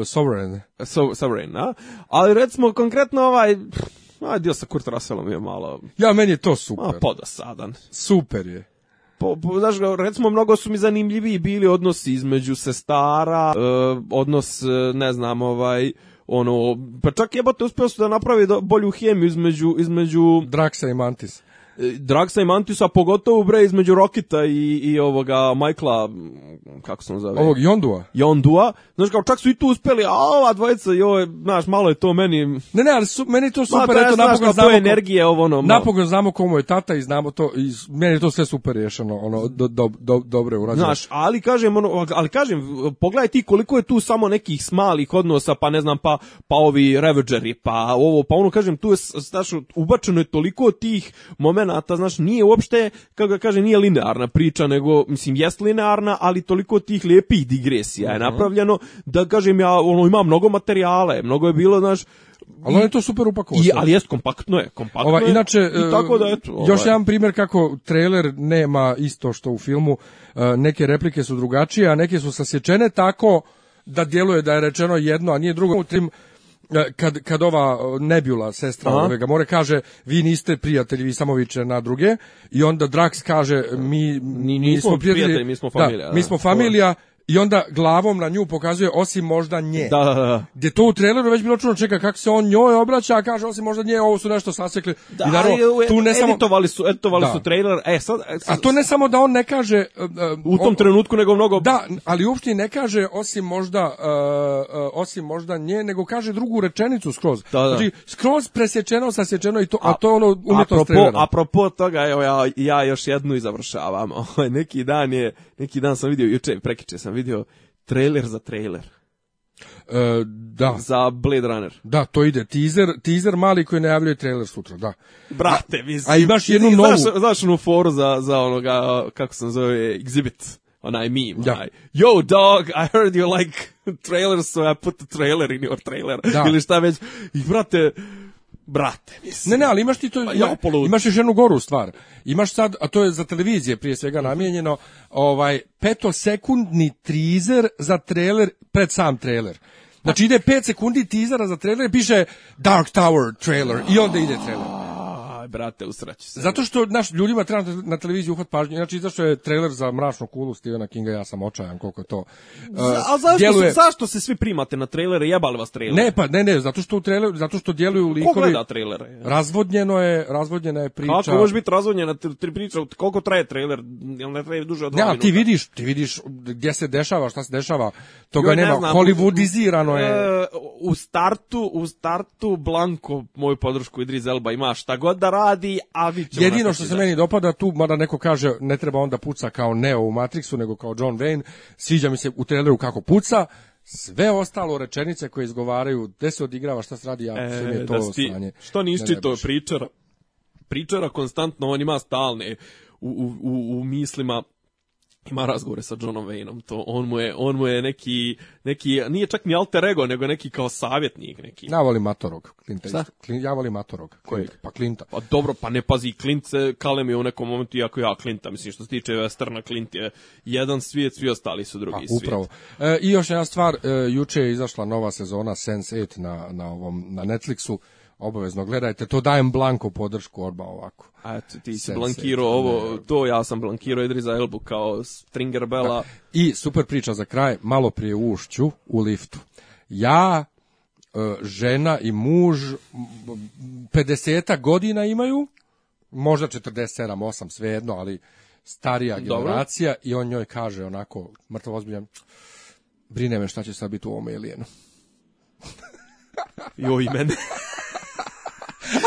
Sovereign. So, sovereign, a? Ali recimo, konkretno ovaj, pff, A, dio sa Kurt Russellom je malo... Ja, meni je to super. Malo podosadan. Super je. Po, po, znaš, recimo, mnogo su mi zanimljiviji bili odnosi između sestara, e, odnos, e, ne znam, ovaj ono, pa čak jebote uspio su da napravi bolju hemiju između, između... Draksa i Mantis. E, Dragsa i Mantisa, pogotovo bre između Rokita i, i ovoga Majkla, kako se on zove? Ovog Jondua. Jondua. Znaš kao, čak su i tu uspeli, a ova dvojica, joj, znaš, malo je to meni... Ne, ne, ali su, meni je to super, eto, napokon znamo... energije, ovo ono... Napokon znamo komu je tata i znamo to, i meni je to sve super rješeno, ono, do, do, do, dobro je urađeno. Znaš, ali kažem, ono, ali kažem, pogledaj ti koliko je tu samo nekih smalih odnosa, pa ne znam, pa, pa ovi Revengeri, pa ovo, pa ono, kažem, tu je, znaš, ubačeno je toliko tih momenta elemenata, znaš, nije uopšte, kako ga da kaže, nije linearna priča, nego, mislim, jest linearna, ali toliko tih lijepih digresija je mhm. napravljeno, da kažem ja, ono, ima mnogo materijale, mnogo je bilo, znaš, ali on je to super upakovao. ali jest kompaktno je, kompaktno Ova, je. Inače, I e, tako da eto. Ovaj. Još jedan primjer kako trailer nema isto što u filmu, e, neke replike su drugačije, a neke su sasječene tako da djeluje da je rečeno jedno, a nije drugo. U tim E, kad, kad ova Nebula, sestra Aha. Vega More, kaže vi niste prijatelji, vi samo viče na druge i onda Drax kaže mi Ni, nismo, prijatelji, prijatelji, mi smo da, familija. Da, mi smo familija, i onda glavom na nju pokazuje osim možda nje. Da, da, da. Gdje to u traileru već bilo čuno čeka kako se on njoj obraća, a kaže osim možda nje, ovo su nešto sasekli. Da, I naravno, tu ne samo... Editovali su, editovali da. su trailer. E, sad, e, a to ne samo da on ne kaže... Uh, u tom on, trenutku nego mnogo... Da, ali uopšte ne kaže osim možda, uh, uh, osim možda nje, nego kaže drugu rečenicu skroz. Da, da. Znači, skroz presječeno, sasječeno i to, a, a to je ono umjetnost apropo, trailera. Apropo toga, evo ja, ja još jednu i završavam. Ovaj, neki dan je neki dan sam vidio, juče, prekiče sam vidio trailer za trailer. E, da. Za Blade Runner. Da, to ide. Teaser, teaser mali koji najavljuje trailer sutra, da. Brate, mislim. A imaš jednu i, novu... Znaš, znaš onu foru za, za onoga, kako se zove, Exhibit, onaj meme, da. onaj, yo dog, I heard you like trailers, so I put the trailer in your trailer, da. ili šta već. I brate, brate. Mislim. Ne, ne, ali imaš ti to, pa ja, imaš još jednu goru stvar. Imaš sad, a to je za televizije prije svega namijenjeno, ovaj, petosekundni trizer za trailer, pred sam trailer. Znači ide 5 sekundi tizera za trailer i piše Dark Tower trailer i onda ide trailer brate, usraću se. Zato što naš ljudima treba da na televiziji uhvat pažnju. Znači izašao je trailer za Mračnu kulu Stevena Kinga, ja sam očajan koliko je to. Uh, a zašto, djeluje... zašto se svi primate na trailere? Jebali vas trailere? Ne, pa ne, ne, zato što u traileru, zato što djeluju likovi. Ko gleda trailere? Razvodnjeno je, razvodnjena je priča. Kako može biti razvodnjena priča? Koliko traje trailer? Jel ne traje duže od 2 ja, minuta? ti vidiš, ti vidiš gdje se dešava, šta se dešava. Toga Joj, ne nema. Znam, Hollywoodizirano je. E, u startu, u startu Blanko moju podršku Idris Elba ima šta god da radi radi, a vi Jedino što se meni dopada tu, mada neko kaže ne treba onda puca kao Neo u Matrixu, nego kao John Wayne, sviđa mi se u traileru kako puca, sve ostalo rečenice koje izgovaraju, gde se odigrava, šta se radi, ja, e, da je to da stanje. Što nisi to pričara? Pričara konstantno, on ima stalne u, u, u, u mislima ima razgovore sa Johnom Wayneom, to on mu je, on mu je neki, neki, nije čak ni alter ego, nego neki kao savjetnik neki. Ja volim Matorog, Clint Šta? ja volim Matorog, Koji? Pa Clinta. Pa dobro, pa ne pazi, Clint se kalem je u nekom momentu, iako ja Clinta, mislim što se tiče Westerna, Clint je jedan svijet, svi ostali su drugi pa, upravo. E, I još jedna stvar, e, juče je izašla nova sezona Sense8 na, na, ovom, na Netflixu, obavezno gledajte, to dajem blanko podršku Orba ovako. A ti si blankirao ovo, to ja sam blankirao Edriza Elbu kao stringer bela. Da. I super priča za kraj, malo prije u ušću, u liftu. Ja, e, žena i muž 50 godina imaju, možda 47, 8, svejedno, ali starija Dobro. generacija i on njoj kaže onako, mrtvo ozbiljan, brine me šta će sad biti u ovom elijenu. jo, i mene.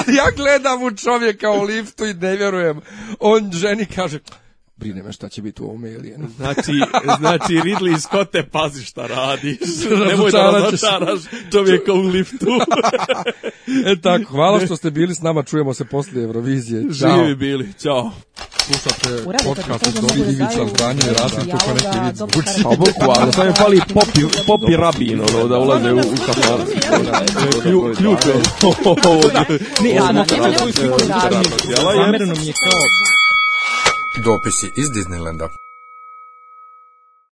ja gledam u čovjeka u liftu i ne vjerujem. On ženi kaže, brine me šta će biti u ovome Alienu. Znači, znači Ridley Scott te pazi šta radiš. Nemoj da razočaraš čovjeka u liftu. e tako, hvala što ste bili s nama, čujemo se poslije Eurovizije. Ćao. Živi bili, čao slušate podcast od Dobri Ivica Zdanje i Rasim to kao neki vic zvuči. Pa boku, ali sam je pali popi, popi rabin, ono, da ulaze u, u kafar. Ključ je. Ne, ja sam opravo svoj svoj svoj svoj svoj svoj svoj svoj svoj